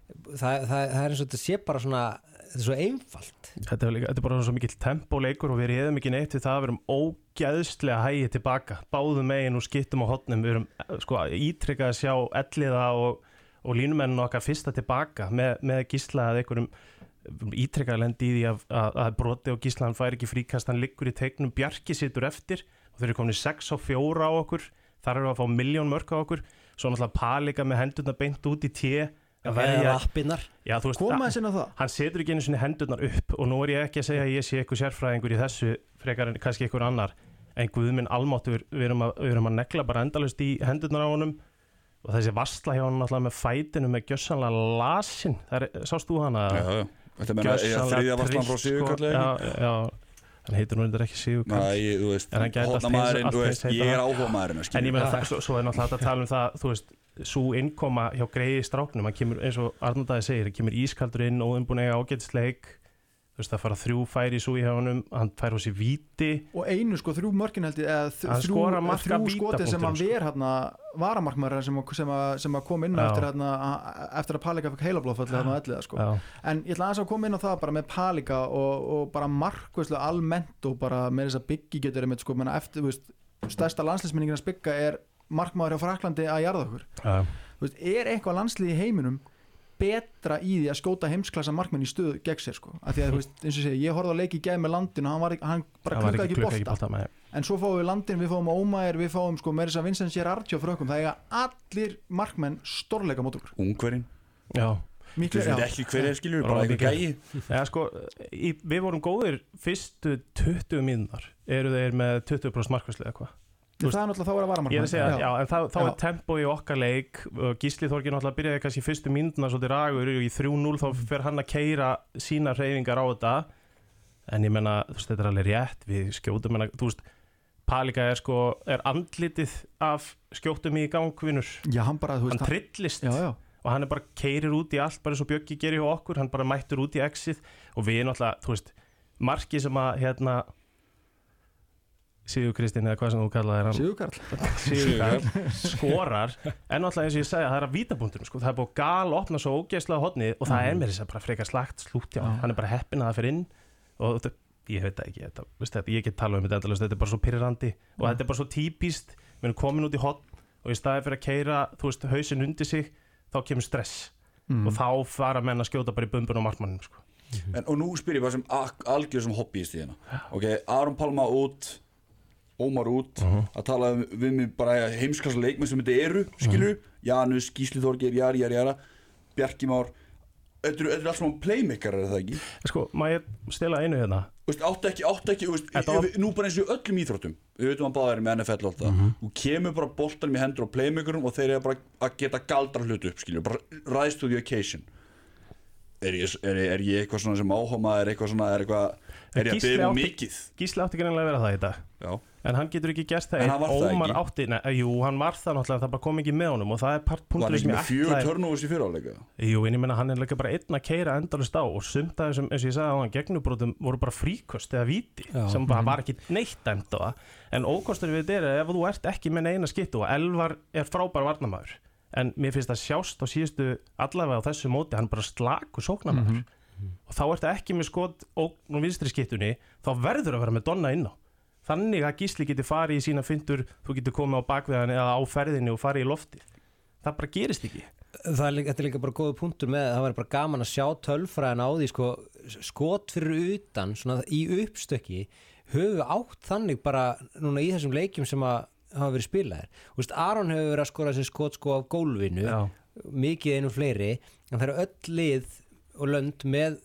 [SPEAKER 4] Það, það, það er eins og þetta sé bara svona þetta er svo einfalt.
[SPEAKER 3] Þetta er, þetta er bara svo mikill tempóleikur og við reyðum ekki neitt við það að við erum ógæðslega hægið tilbaka, báðum megin og skittum á hotnum, við erum eh, sko ítrykkað að sjá elliða og, og línumennin okkar fyrsta tilbaka með, með gísla að einhverjum ítrekkaði lendi í því að, að, að broti og gísla hann fær ekki fríkast, hann liggur í tegnum Bjarki situr eftir og þeir eru komin 6 á 4 á okkur þar eru að fá miljón mörk á okkur svo náttúrulega Palika með hendurna beint út í að
[SPEAKER 4] Eða
[SPEAKER 3] veist
[SPEAKER 1] Koma þess inn á það.
[SPEAKER 3] hann setur ekki einu sinni hendurnar upp og nú er ég ekki að segja að ég sé eitthvað sérfræðingur í þessu frekar en kannski eitthvað annar en Guðminn almáttu við, við, erum að, að negla bara endalust í hendurnar á honum og þessi vastla hjá hann náttúrulega með fætinu með gjössanlega lasin. Er, sást þú hana?
[SPEAKER 2] Þetta meina þriðja varslan frá Sigurkalli
[SPEAKER 3] já, já, hann heitir nú eitthvað ekki allt
[SPEAKER 2] hóna maðurinn, þú veist, ég er áhuga maðurinn
[SPEAKER 3] En ég meina það, svo, er náttúrulega að tala um það, þú veist, svo innkoma hjá greiði stráknum, hann kemur, eins og Arnaldæði segir, hann kemur ískaldur inn og umbúin eiga ágætisleik, þú veist, það fara þrjú færi svo í honum, hann fær hos í víti,
[SPEAKER 1] og einu sko þrjú mörkin held ég eða þrjú, þrjú skoti sem hann
[SPEAKER 3] sko.
[SPEAKER 1] ver hérna varamarkmaður sem, sem, sem að kom inn á eftir, hérna, eftir að Palika fikk heilablóðfalli hérna á elliða sko.
[SPEAKER 3] já,
[SPEAKER 1] en ég ætla aðeins að koma inn á það bara með Palika og, og bara markvæslu almennt og bara með þess að byggi getur einmitt sko, menna eftir, þú veist, stærsta landslýsminningin að bygga er markmaður hjá Fraklandi að jarða okkur. Þú veist, er eitthvað landslið í heiminum betra í því að skjóta heimsklassa markmenn í stöðu gegn sér sko. Af því að þú veist, eins og ég segi, ég horfði að leiki í gæð með landinu hann, var, hann bara
[SPEAKER 3] hann
[SPEAKER 1] klukkaði ekki
[SPEAKER 3] klukka
[SPEAKER 1] bolta.
[SPEAKER 3] með,
[SPEAKER 1] en svo fáum við landin, við fáum Ómæður við fáum sko með þess að Vincent Gerardjo frökkum. Það eiga allir markmenn stórleika mót okkur.
[SPEAKER 2] Ungverinn,
[SPEAKER 3] já,
[SPEAKER 2] þú
[SPEAKER 1] Miklu,
[SPEAKER 2] veist
[SPEAKER 1] já,
[SPEAKER 2] ekki hver er skilur, bara eitthvað gæi.
[SPEAKER 3] Já, sko, í, við vorum góðir fyrstu 20 mínúnar eru þeir með 20% markvæslu eða hvað
[SPEAKER 1] það er náttúrulega þá er að vara
[SPEAKER 3] en þá,
[SPEAKER 1] Já.
[SPEAKER 3] er tempo í okkar leik Gísli Þorgir náttúrulega byrjaði kannski fyrstu mínúna svolítið ragur og í 3-0 þá fer hann að keira sína reyfingar á þetta. En ég menna, þú veist, þetta er alveg rétt við skjótum hennar, þú veist Palika er sko, er andlitið af skjótum í gangvinur
[SPEAKER 1] já, hann bara, þú
[SPEAKER 3] hann
[SPEAKER 1] veist
[SPEAKER 3] trillist
[SPEAKER 1] já,
[SPEAKER 3] og hann er bara keirir út í allt bara eins og Bjöggi gerir hjá okkur, hann bara mættur út í exið og við náttúrulega, þú veist marki sem að hérna Sigur Kristinn eða hvað sem þú kallaði hann
[SPEAKER 1] Sigur Karl
[SPEAKER 3] Sigur Karl skorar en náttúrulega eins og ég segja það er að vítabúndunum sko. það er búið að gal opna svo ógeðslega hodni og það er mér þess að bara frekar slagt slútt já.
[SPEAKER 1] Já.
[SPEAKER 3] hann er bara heppin að það fyrir inn og þetta, ég veit ekki þetta, veist, þetta, ég get tala um þetta endalust þetta er bara svo pyrrandi og þetta er bara svo típist við erum komin út í hotn og í staði fyrir að keira þú veist hausin undir sig þá kemur stress
[SPEAKER 1] mm.
[SPEAKER 3] og þá fara menn að skjóta bara í bumbun á markmannum sko.
[SPEAKER 2] en, og nú spyr ég bara sem algjör sem hobbyist í hérna ok, Aron Palma út Ómar út að tala um, við mig bara heimsklassa leikmenn sem þetta eru skilur, Janus, Gísli Þorgir, Jari, Jari, Jara. Bjarki Már Þetta eru allt saman playmaker er það ekki?
[SPEAKER 3] Sko, má ég stela einu hérna?
[SPEAKER 2] Áttu ekki, áttu ekki, veist,
[SPEAKER 3] var-
[SPEAKER 2] nú bara eins og öllum íþróttum. Við veitum að báðar með NFL og allt það. Þú kemur bara boltanum í hendur á playmakerum og þeir eru bara að geta galdra hlutu upp skilju, bara rise to the occasion. Er ég, er, er ég eitthvað svona sem áhóma er eitthvað svona, er eitthvað er ég að byrja um mikið?
[SPEAKER 3] Gísli átti greinlega að vera það í dag.
[SPEAKER 2] Já,
[SPEAKER 3] en hann getur ekki gert það
[SPEAKER 2] En hann var það
[SPEAKER 3] Ómar
[SPEAKER 2] ekki.
[SPEAKER 3] átti, neð, jú, hann var það náttúrulega það bara kom ekki með honum og það er part
[SPEAKER 2] var
[SPEAKER 3] punktur
[SPEAKER 2] hann ekki
[SPEAKER 3] sem
[SPEAKER 2] með
[SPEAKER 3] ég
[SPEAKER 2] fjögur törnúfus í fyriráleika
[SPEAKER 3] Jú, en ég meina hann er líka bara einn að keira endalist á og sumt að þessum, eins og ég sagði á hann, gegnubrótum voru bara fríkost eða víti
[SPEAKER 4] Já.
[SPEAKER 3] sem bara var ekki neitt dæmt á það en ókostur við þetta er að ef þú ert ekki með neina skittu og Elvar er frábær varnamæður en mér finnst það sjást á síðustu allavega á þessu móti, hann er bara slaku sóknamæður og þá ertu ekki með skot og nú vinstri skittunni þá verður að vera með donna inn á þannig að gísli geti farið í sína fyndur þú getur komið á bakveðan eða á ferðinni og farið í lofti það bara gerist ekki.
[SPEAKER 4] Það er, er líka bara góða punktur með það var bara gaman að sjá tölfræðin á því sko, skot fyrir utan svona í uppstökki höfu átt þannig bara núna í þessum leikjum sem að hafa verið spilaðir. Þú veist, Aron hefur verið að skora sér skot sko af gólfinu
[SPEAKER 3] Já.
[SPEAKER 4] mikið einu fleiri en það eru öll lið og lönd með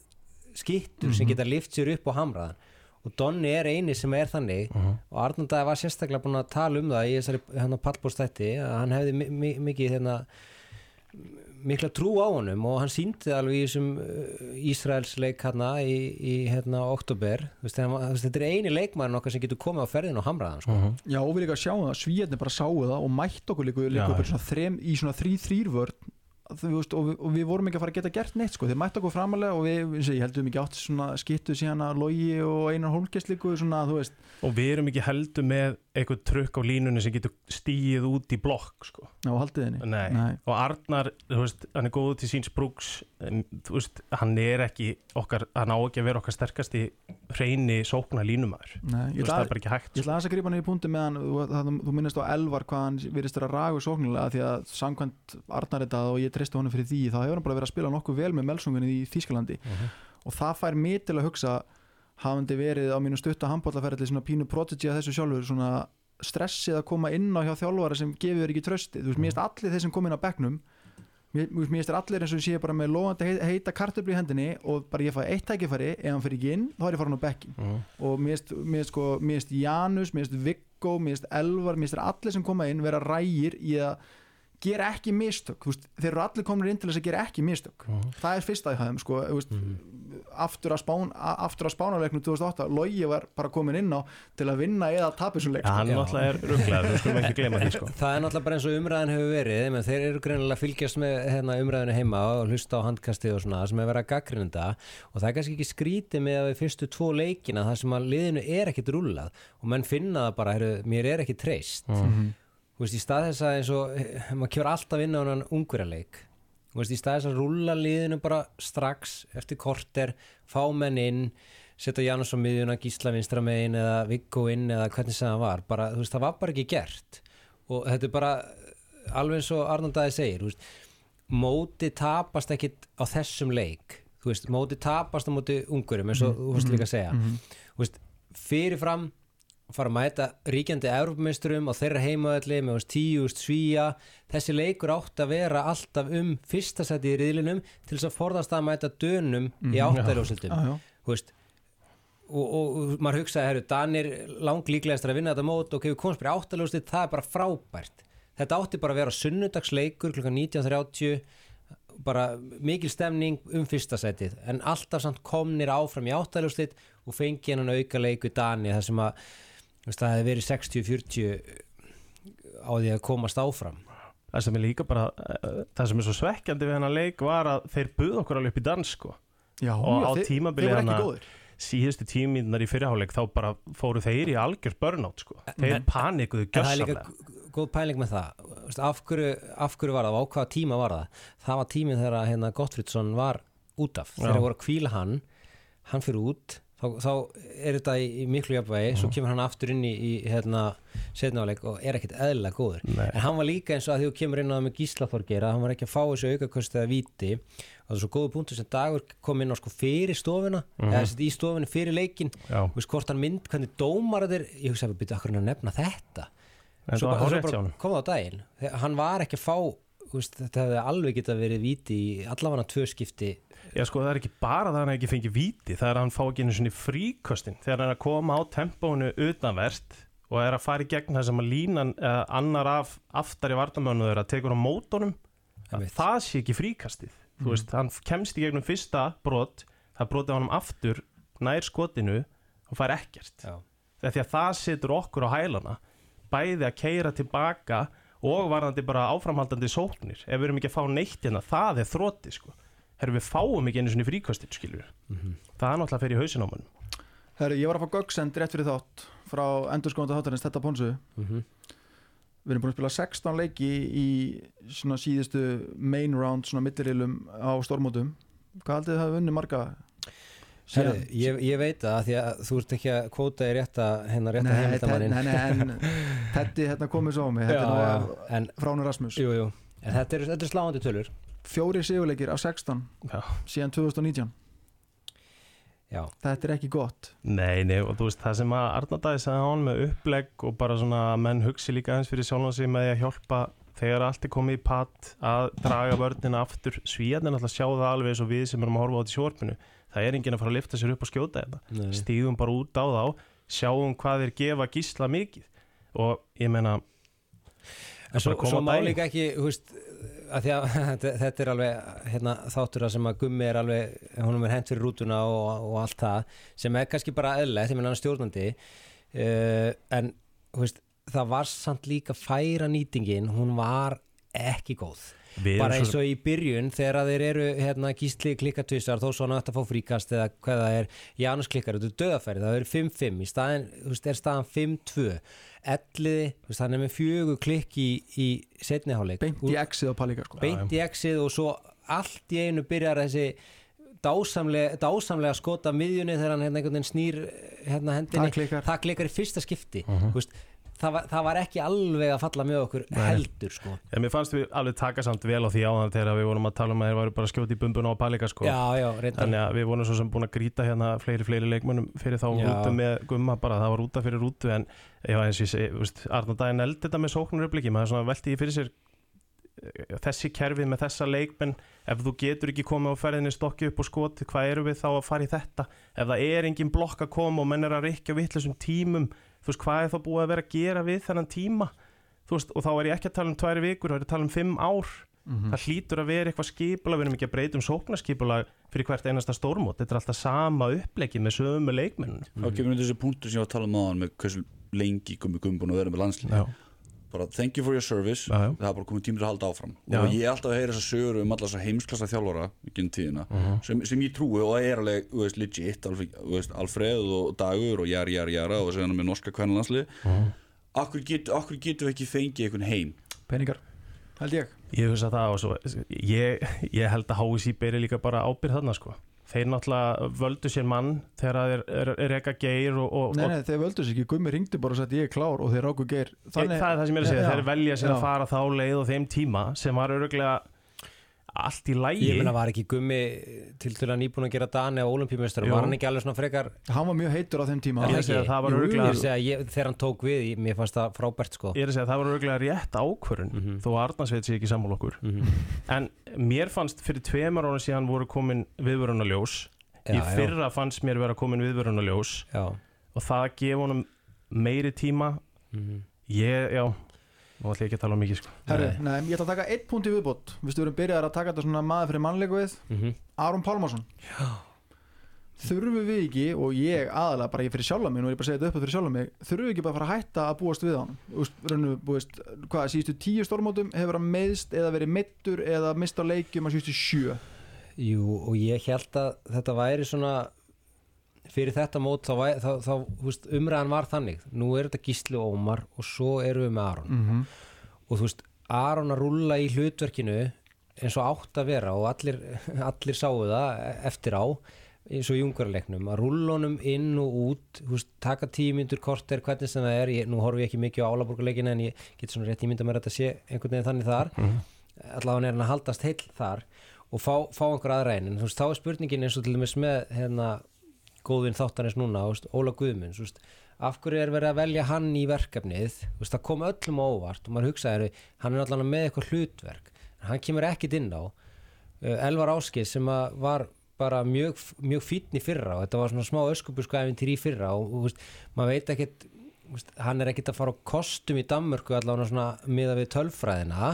[SPEAKER 4] skittur sem geta lift sér upp á hamraðan og Donni er eini sem er þannig. Og Arnaldæði var sérstaklega búin að tala um það í þessari hérna, pallbólstætti að hann hefði mi mi mikið hérna, mikla trú á honum. Og hann síndi það alveg í þessum uh, Ísraels leik hérna í, í hérna oktober veist, hann- þetta er eini leikmann okkar sem getur komið á ferðin og hamraðan sko.
[SPEAKER 1] Já, og við líka sjáum það, svíjarnir bara sáu það og mætt okkur líka, líka
[SPEAKER 3] Já,
[SPEAKER 1] upp
[SPEAKER 3] já.
[SPEAKER 1] í svona, þrem, í svona þrý þrýr vörn. þú veist, og, við, og við vorum ekki að fara að geta gert neitt sko. þeir mætt okkur framalega og við, eins og ég heldum ekki átt svona skittu síðan að logi og einar veist,
[SPEAKER 3] og við erum ekki heldur með eitthvað trukk á línunni sem getur stíið út í blokk sko.
[SPEAKER 1] Já, haldið henni
[SPEAKER 3] Nei.
[SPEAKER 1] Nei.
[SPEAKER 3] og Arnar, þú veist, hann er góð til síns brúks en þú veist, hann er ekki okkar, hann á ekki að vera okkar sterkasti hreini sókna línumæður
[SPEAKER 1] Nei,
[SPEAKER 3] veist, það er bara ekki hægt
[SPEAKER 1] Ég ætla aðeins að grípa hann í punkti með hann þú, það, þú minnist á Elvar hvað hann virðist vera ragu sóknilega því að samkvæmt Arnar þetta og ég treysti honum fyrir því þá hefur hann bara verið að spila nokkuð vel með Melsungunni í Þýskalandi og það fær mig til að hugsa hafandi verið á mínu stutta handbóllaferðli svona pínu prodigy að þessu sjálfur svona stressið að koma inn á hjá þjálfara sem gefur ekki trösti þú veist, mér finnst allir þeir sem kom inn á bekknum mér þér allir eins og sé bara með lofandi heit- heita kartöflu í hendinni og bara ég fæ eitt tækifæri ef hann fyrir ekki inn, þá er ég farin á bekkin
[SPEAKER 3] Mhm.
[SPEAKER 1] og mér finnst sko, Janus, mér finnst Viggo mér finnst Elvar, mér finnst allir sem koma inn vera rægir í að gera ekki mistök, þú veist, þeir eru allir komin inn til þess að gera ekki mistök. Það er fyrsta í hæðum, sko, þú veist, aftur að spán, að spánarleiknum 2008, Logi var bara komin inn á til að vinna eða tapa þessum leik
[SPEAKER 3] ja, náttúrulega er rugglaður, við skulum ekki glema því sko. *laughs*
[SPEAKER 4] Það er náttúrulega bara eins og umræðin hefur verið menn þeir eru greinilega að fylgjast með hérna, umræðinu heima og hlusta á handkasti og svona sem er verið að gaggrinda og það er kannski ekki skrítið með að við fyrstu tvo leikina þar sem að liðinu er ekkit rúllað og menn finna það bara, heru, mér er ekki treyst.
[SPEAKER 1] Mhm.
[SPEAKER 4] Þú veist, í stað þess að eins og eh, maður kjör alltaf inn á hann ungverjaleik Þú veist, í stað þess að rúlla liðinu bara strax eftir korter, fá menn inn setja Janus á miðjuna, Gísla vinstra megin eða Viggo inn eða hvernig sem það var bara, þú veist, það var bara ekki gert. Og þetta er bara alveg eins og Arnaldaði segir, þú veist móti tapast ekkit á þessum leik. Þú veist, móti tapast á móti ungurum eins og þú veist líka að segja. Þú veist, fyrirfram fara að mæta ríkjandi Evropameisturum á þeirra heimaðalli með veist, tíu veist, svíja þessi leikur átt að vera alltaf um fyrsta seti í riðlinum til þess að forðast að mæta dönum í
[SPEAKER 1] Já, já.
[SPEAKER 4] þú veist og, og, og maður hugsaði, herru, Danir lang líklegast að vinna þetta mót og kemur komast bara áttaljóðslit, það er bara frábært. Þetta átti bara að vera sunnudagsleikur klukkan 19.30 bara mikil stemning um fyrsta setið en alltaf samt komnir áfram í áttaljóðslit og fengi hennan auka leiku í Dani þar sem að það hefði verið 60-40 á því að komast áfram.
[SPEAKER 3] Það sem er líka bara uh, það sem er svo svekkjandi við hennar leik var að þeir buð okkur alveg upp í dans sko.
[SPEAKER 1] Já,
[SPEAKER 3] Og á
[SPEAKER 1] þeir-
[SPEAKER 3] tímabili
[SPEAKER 1] þeir voru
[SPEAKER 3] hana-
[SPEAKER 1] ekki góðir.
[SPEAKER 3] síðustu tímínunar í fyrirháleik þá bara fóru þeir í algjör burnout sko. þeir panikuðu
[SPEAKER 4] En það er líka
[SPEAKER 3] gjössamlega
[SPEAKER 4] góð pæling með það. Af hverju, af hverju var það? Og á hvaða tíma var það? Það var tíminn þegar hérna, Gottfridsson var út af. Þegar það voru að kvíla hann. Hann fyrir út þá, þá er þetta í, í miklu jafnvægi svo kemur hann aftur inn í, í hérna, setnáleik og er ekkert eðlilega góður.
[SPEAKER 3] Nei.
[SPEAKER 4] en hann var líka eins og að því þú kemur inn á það með gíslaþorgera hann var ekki að fá þessu aukakosti eða víti. Og það er svo góðu punktur sem dagur kom inn á sko fyrir stofuna eða sett í stofunni fyrir leikin. Þú veist hvort hann mynd, hvernig dómar þetta er ég hugsa að við byrja að nefna þetta?
[SPEAKER 3] En
[SPEAKER 4] svo bara, bara
[SPEAKER 3] honum.
[SPEAKER 4] kom það á daginn. Hann var ekki að fá veist, þetta hefði alveg geta verið víti í allavega tvö skipti
[SPEAKER 3] Já sko það er ekki bara það að hann ekki fengið víti það er að hann fá ekki einu svona fríkostin þegar hann er að koma á tempónu utanverst og er að fara í gegn það sem að línan uh, annar af aftari vartamönu þeirra tekur á
[SPEAKER 4] Einmitt.
[SPEAKER 3] það sé ekki fríkastið. Þú veist, hann kemst í gegnum fyrsta brot það brotið honum aftur nær skotinu og fær ekkert. Þegar því að það setur okkur á hælana bæði að keira tilbaka og varðandi bara áframhaldandi sóknir. Ef við erum ekki að fá neitt hérna það er þrótti sko Herru, við fáum ekki einu svona fríkostin, skilur Það er náttúrulega fyrir hausin á mann
[SPEAKER 1] Herri, ég var að fá göggsend rétt fyrir þátt frá endurskóðanda þáttarins þetta Ponsu.
[SPEAKER 4] Mhm.
[SPEAKER 1] við erum búin að spila 16 leiki í svona síðustu main round svona millirilum á stormótum hvað haldið þið hafi vunni marga
[SPEAKER 4] Herri, ég, ég veit það því að þú ert ekki að kvóta í rétta hérna rétta heimildamannin
[SPEAKER 1] nei, nei, en *laughs* Teddy hérna komið svo á mig. Þetta er fránur Rasmus.
[SPEAKER 4] Jú, jú. en þetta er, þetta er sláandi tölur
[SPEAKER 1] fjóri sigurleikir af 16
[SPEAKER 3] Já.
[SPEAKER 1] síðan 2019
[SPEAKER 4] Já,
[SPEAKER 1] þetta er ekki gott.
[SPEAKER 3] Nei, nei, og þú veist, það sem að Arnardæði sagði á hann með upplegg og bara svona að menn hugsi líka eins fyrir sjálfan sig með því að hjálpa þegar allt er komið í patt að draga vörnina aftur. Svíðan alltaf sjá það alveg eins og við sem erum að horfa á þetta í sjórpinu það er enginn að fara að lifta sér upp og skjóta þetta.
[SPEAKER 4] Nei.
[SPEAKER 3] stígum bara út á þá sjáum hvað þeir gefa gísla mikið. Og ég meina
[SPEAKER 4] en svo, má líka ekki þú veist, að því að *laughs* þetta- þetta er alveg hérna, þáttur að sem að gummi er alveg honum er hent fyrir rútuna og, og allt það sem er kannski bara eðlilegt, ég meina hann er stjórnandi uh, en veist, það var samt líka færa nýtingin hún var ekki góð. Bara eins og í byrjun þegar þeir eru hérna, gísli klikkatvísar þó svo hann ætti að fá fríkast eða hvað það er Janus klikkar, þetta er döðafæri, það er 5-5 í staðin, þú veist, er staðan 5-2 elliði, þú veist, hann er með fjögur klikk í, í setniháleik
[SPEAKER 1] beint í exið á Palíka sko.
[SPEAKER 4] beint í exið og svo allt í einu byrjar þessi dásamlega, dásamlega skota miðjunni þegar hann hérna snýr hérna hendinni,
[SPEAKER 1] Það klikkar.
[SPEAKER 4] það klikkar í fyrsta skipti. Þú veist, það, var, það var ekki alveg að falla með okkur heldur sko.
[SPEAKER 3] En mér fannst við alveg taka samt vel á því áðan þegar við vorum að tala um að þeir varu bara að skjóta í bumbuna á Palika sko.
[SPEAKER 4] já, já,
[SPEAKER 3] Þannig að við vorum svo sem búin að grýta hérna fleiri, fleiri leikmönnum fyrir þá rútu með gumma bara, það var rúta fyrir rútu en já, eins og ég veist, Arna Dæin eld þetta með sóknur uppliki, maður svona velti í fyrir sér eh, þessi kerfi með þessa leikmenn ef þú getur ekki komið á ferðinni stokki upp og skoti, hvað eru við þá að fara í þetta ef það er engin blokk að koma og menn er að rikja vittlisum tímum þú veist, hvað er þá búið að vera að gera við þennan tíma? Þú veist, og þá er ég ekki að tala um tværi vikur, þá er ég að tala um fimm ár. Það hlýtur að vera eitthvað skipula við erum ekki að breyta um sóknarskipula fyrir hvert einasta stórmót, þetta er alltaf sama uppleggi með sömu leikmennum
[SPEAKER 2] Þá kemur við að að bara thank you for your service
[SPEAKER 3] Já, já.
[SPEAKER 2] það er bara komið tímur að halda áfram
[SPEAKER 3] Já.
[SPEAKER 2] og ég er alltaf að heyra þessa sögur um þessa heimsklassa þjálfara tíðina
[SPEAKER 3] Mhm.
[SPEAKER 2] sem, sem ég trúi og er alveg þú veist, legit Alfred, þú veist, Alfreð og Dagur og Jari Jari Jara og hann með norska kvænalansli
[SPEAKER 3] Mhm.
[SPEAKER 2] akkur, get, akkur getum við ekki fengið einhvern heim
[SPEAKER 1] peningar, held ég
[SPEAKER 3] ég hugsa það og svo ég, ég held að HSI beri líka bara ábyrð þarna sko þeir náttúrulega völdu sér mann þegar það er ekka geir og, og,
[SPEAKER 1] Nei, nei, þeir völdu sér ekki, Gummi ringdi bara og sagt ég er klár og þeir ráku geir.
[SPEAKER 3] Það er það sem ég er að segja,
[SPEAKER 1] Já,
[SPEAKER 3] þeir velja sér
[SPEAKER 1] já.
[SPEAKER 3] að fara þá leið og þeim tíma sem var öruglega allt í lægi
[SPEAKER 4] Ég meina var ekki gummi til til að nýbúin að gera Dani á olimpíumeistur
[SPEAKER 3] Jú.
[SPEAKER 4] var hann ekki alveg svona frekar
[SPEAKER 1] hann var mjög heitur á þeim tíma.
[SPEAKER 3] Ég er að segja að það var
[SPEAKER 4] Jú,
[SPEAKER 3] örugglega-
[SPEAKER 4] ég er að segja, ég, þegar hann tók við, ég- mér fannst það frábært sko.
[SPEAKER 3] Ég er að segja að það var öruglega rétt ákvörun
[SPEAKER 4] Mhm.
[SPEAKER 3] þó að Arnarsveit sé ekki sammál okkur. En mér fannst fyrir tveimur ára síðan voru komin viðvörunaljós í
[SPEAKER 4] Já, já.
[SPEAKER 3] fyrra fannst mér vera komin viðvörunaljós
[SPEAKER 4] Já,
[SPEAKER 3] og það gefa honum meiri tíma.
[SPEAKER 4] Mhm.
[SPEAKER 3] ég, já nú ætlum ég ekki að tala um mikið sko.
[SPEAKER 1] Herri, nei, ég ætla að taka eitt punkt í viðbót. Við erum byrjað að taka þetta svona maður fyrir mannleiku við.
[SPEAKER 4] Mhm.
[SPEAKER 1] Aron Pálmarsson. Þurfum við ekki, og ég aðalega bara ég fyrir sjálfa mig, nú er ég bara að segja þetta upp fyrir sjálfa mig Þurfum við ekki bara að fara að hætta að búast við hann raunum, búist, Hvað, síðustu tíu stórmótum hefur hann meðst eða verið meittur eða mist á leikjum að síðustu sjö?
[SPEAKER 4] Jú, og ég held að þetta væri svona fyrir þetta mót þá, þá, þá veist, umræðan var þannig. Nú er þetta Gísli Ómar og svo erum við með Aron.
[SPEAKER 1] Mm -hmm.
[SPEAKER 4] og þú veist, Aron að rúlla í hlutverkinu eins og átt að vera og allir, *laughs* allir sáu það eftir á eins og í ungarleiknum að rúlla honum inn og út veist, taka tíu myndur korter hvernig sem það er, ég, nú horfum ég ekki mikið á álaborgarleikina en ég get svona rétt ímynda mér að þetta sé einhvern veginn þannig þar. Allavega er hann að haldast heill þar og fá, fá einhver aðra einn en þú veist, þá er spurningin eins og til dæmis með hérna, góðvinn þáttanins núna veist, Óla Guðmunds, veist, af hverju er verið að velja hann í verkefnið? Veist, það kom öllum á óvart og maður hugsaði hann er allavega með eitthvað hlutverk hann kemur ekkit inn á. Uh, Elvar Áskis sem var bara mjög, mjög fítn í fyrra og þetta var svona smá öskubusku til í fyrra og, maður veit ekkit hann er ekkit að fara á kostum í Danmörku allavega svona miða við tölfræðina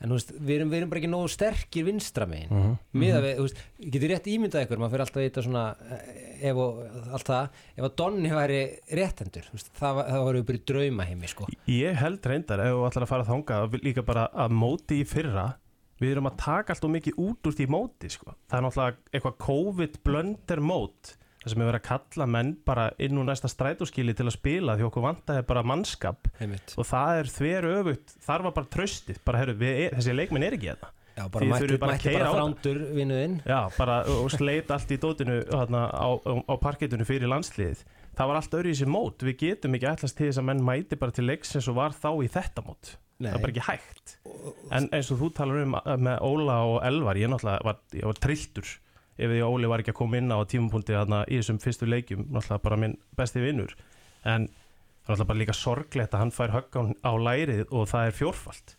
[SPEAKER 4] en veist, við erum, við erum bara ekki nógu sterkir vinstra megin mm
[SPEAKER 3] Mhm.
[SPEAKER 4] -hmm. miða við, þú veist, getur rétt ímyndað ykkur maður fyrir alltaf að vita svona eh, ef og allt það, ef að Donni væri réttendur, veist, það, var- það voru bara í drauma heimi sko
[SPEAKER 3] Ég held reyndar ef þú ætlar að fara þangað líka bara að móti í fyrra við erum að taka allt og mikið út úr því móti sko. það er náttúrulega eitthvað COVID blönder mót það sem er verið að kalla menn bara inn úr næsta strætóskili til að spila því okkur vantaði bara mannskap.
[SPEAKER 4] Heimitt.
[SPEAKER 3] og það er þver öfugt, þar var bara tröstið bara herru, við, þessi leikminn er ekki þetta.
[SPEAKER 4] Já, bara mætti,
[SPEAKER 3] bara
[SPEAKER 4] bara frándur vinnuðinn
[SPEAKER 3] Já, bara og sleit allt í dótinu þarna, á, á, á parkettinu fyrir landsliðið. Það var allt í sér mót. Við getum ekki ætlast til þess að menn mæti bara til leiks eins og var þá í þetta mót. Það er bara ekki hægt. En eins og þú talar um með Óla og Elvar ég náttúrulega var, ég var trilltur ef því að Óli var ekki að koma inn á tímapunkti þarna, í þessum fyrstu leikjum, náttúrulega bara minn besti vinnur en náttúrulega bara líka sorglegt að hann fær högg á, lærið og það er fjórfalt.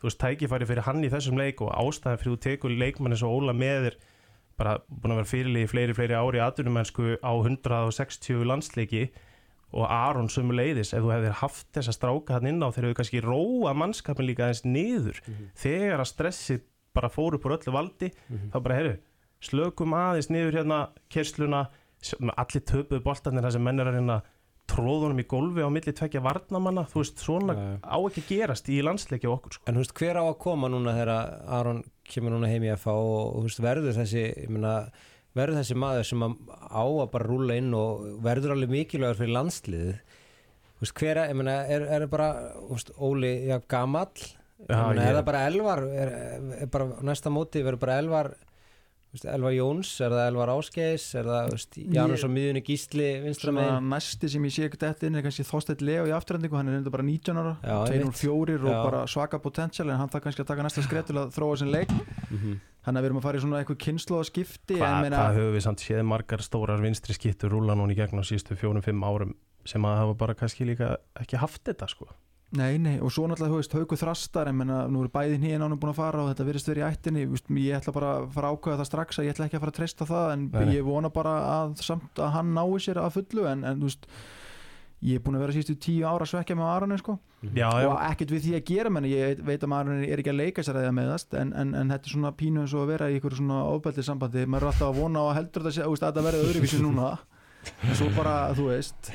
[SPEAKER 3] Þú veist, tækifæri fyrir hann í þessum leik og ástæðan fyrir þú tekur leikmann eins og Óla með þér bara búin að vera fyrirlið í fleiri, fleiri ári aðdunumennsku á 160 landsleiki og Aron sömu leiðis ef þú hefðir haft þessa stráka hann inn á þeir hefur kannski róa mannskapin líka aðeins niður. Þegar að stressi bara fóru upp úr öllu valdi þá bara heyrðu, slökum aðeins niður hérna kersluna, allir töpuðu boltarnir þar sem menn er að reyna að tróðunum í gólfi á milli tvekja varnamanna þú veist, svona
[SPEAKER 4] Já.
[SPEAKER 3] á ekki gerast í landsleiki á okkur sko.
[SPEAKER 4] En þú veist, hver á að koma núna þegar Aron kemur núna heim í FH og veist, verður þessi, meina, verður þessi maður sem á að bara rúla inn og verður alveg mikilvægur fyrir landsliðið. Þú veist, hver, að- ég meina, er, er bara, veist, Óli, já, gamall?
[SPEAKER 3] Já,
[SPEAKER 4] ég meina,
[SPEAKER 3] ég-
[SPEAKER 4] er það bara Elvar, er, er bara næsta móti, verður bara Elvar, Elvar Jóns, er það Elvar Ásgeis, er það,
[SPEAKER 1] Ég-
[SPEAKER 4] á miðjunni Gísli, vinstra
[SPEAKER 1] Svona
[SPEAKER 4] megin?
[SPEAKER 1] næsti sem ég sé ekkert eftir inn er kannski Þorsteinn Leo í afturhendingu, hann er enda bara 19 ára,
[SPEAKER 4] Já,
[SPEAKER 1] 204 og bara svaka potential en hann þarf kannski að taka næsta skref til að þróa sinn leik
[SPEAKER 4] Mhm.
[SPEAKER 1] þannig að við erum að fara í svona eitthvað kynslu og skipti
[SPEAKER 3] Hva,
[SPEAKER 1] en meina,
[SPEAKER 3] hvað höfum við samt séð margar stórar vinstri skittur rúla núna í gegn á síðustu fjórum-fimm árum sem að hafa bara kannski líka ekki haft þetta sko
[SPEAKER 1] nei, nei, og svo náttúrulega, þú veist, hauku þrastar en meina, nú er bæði hinn ánum búin að fara og þetta virðist verið í ættinni, Þú veist, ég ætla bara að fara að ákveða það strax að ég ætla ekki að fara að treysta það en
[SPEAKER 3] Nei,
[SPEAKER 1] ég vona bara að samt að hann nái sér að fullu en, en þú veist ég er búin að vera síðustu tíu ára svekja með Aronu sko.
[SPEAKER 3] Já, já,
[SPEAKER 1] og ekkert við því að gera menn ég veit að maður er ekki að leika sér að það meðast en, en, en þetta er svona pínu eins og að vera í ykkur svona ofbeldið sambandi, maður er alltaf að vona og heldur þetta, að þetta verði öðruvísi núna en svo bara, þú veist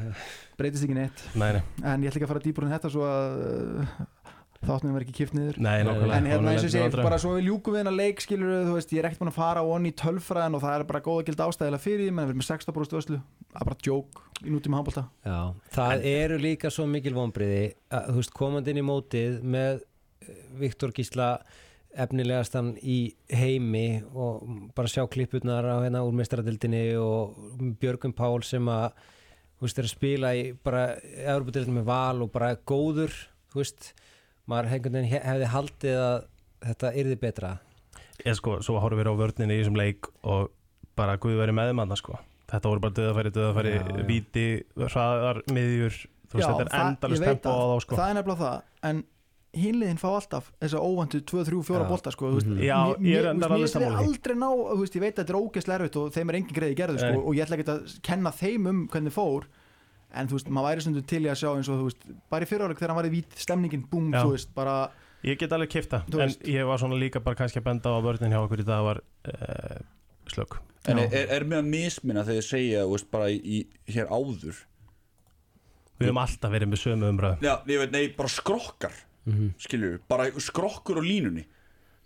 [SPEAKER 1] *laughs* breytist ekki neitt.
[SPEAKER 3] Nei, nei,
[SPEAKER 1] en ég ætla ekki að fara dýpur en þetta svo að uh, þáttunum verði ekki kipt niður.
[SPEAKER 3] Nei,
[SPEAKER 1] en hérna eins og sé, bara svo við ljúkum við hennar leik skilur þú veist, ég er ekkert búin að fara onni í tölfræðin og það er bara góða gild ástæðilega fyrir því menn við erum með 16 bróðstu öslu, það er bara djók í nútíma handbólta
[SPEAKER 4] Já, það eru líka svo mikil vonbriði að þú veist komandi inn í mótið með eh, Viktor Gísla efnilegastan í heimi og bara sjá klippurnar á hérna úr mestradildinni og Björgum Pál sem að þú veist er að spila í bara Európa-dildinni með val og bara góður þú veist, maður hengur veginn he- hefði haldið að þetta yrði betra.
[SPEAKER 3] Ég sko, svo horfum við á vörninni í þessum leik og bara Guð verið með manna sko. Þetta voru bara döðafæri, döðafæri,
[SPEAKER 4] Já, já.
[SPEAKER 3] víti, hraðar, miðjur. Þú veist, þetta er endalist tempo á þá sko.
[SPEAKER 1] Það er nefnilega það. En hinliðin fá alltaf þessa óvandu 2, 3, 4
[SPEAKER 4] Já.
[SPEAKER 1] bolta sko, veist,
[SPEAKER 4] Mhm.
[SPEAKER 3] Já,
[SPEAKER 1] mér-
[SPEAKER 3] ég er
[SPEAKER 1] mér-
[SPEAKER 3] endar
[SPEAKER 1] mér
[SPEAKER 3] alveg sammála því.
[SPEAKER 1] aldrei ná, veist, ég veit að þetta er ógeðslega erfitt og þeim er engin greiði gerðu sko, og ég ætla ekki að kenna þeim um hvernig fór en þú veist, maður væri stundum til í að sjá eins og þú veist, bara í fyriráleik þegar hann var í vít stemningin, búm, þú veist, bara
[SPEAKER 3] Ég get alveg kifta, en ég var svona líka bara kannski að benda á að vörnin hjá okkur í dag var uh, slögg
[SPEAKER 2] En er, er, er með að misminna þegar ég segja veist, bara í, í, hér áður?
[SPEAKER 3] Við höfum alltaf verið með sömu umræðum
[SPEAKER 2] Já, ég veit, nei, bara skrokkar
[SPEAKER 4] mm
[SPEAKER 2] skilur bara skrokkur á línunni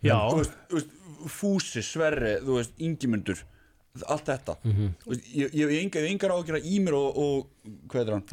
[SPEAKER 3] Já,
[SPEAKER 2] þú veist, þú veist, Fúsi, Sverri, þú veist, Ingimundur allt þetta
[SPEAKER 4] Mhm.
[SPEAKER 2] Þú veist, ég ég hef enga, engar ágjör í mér og, og hvað er hann?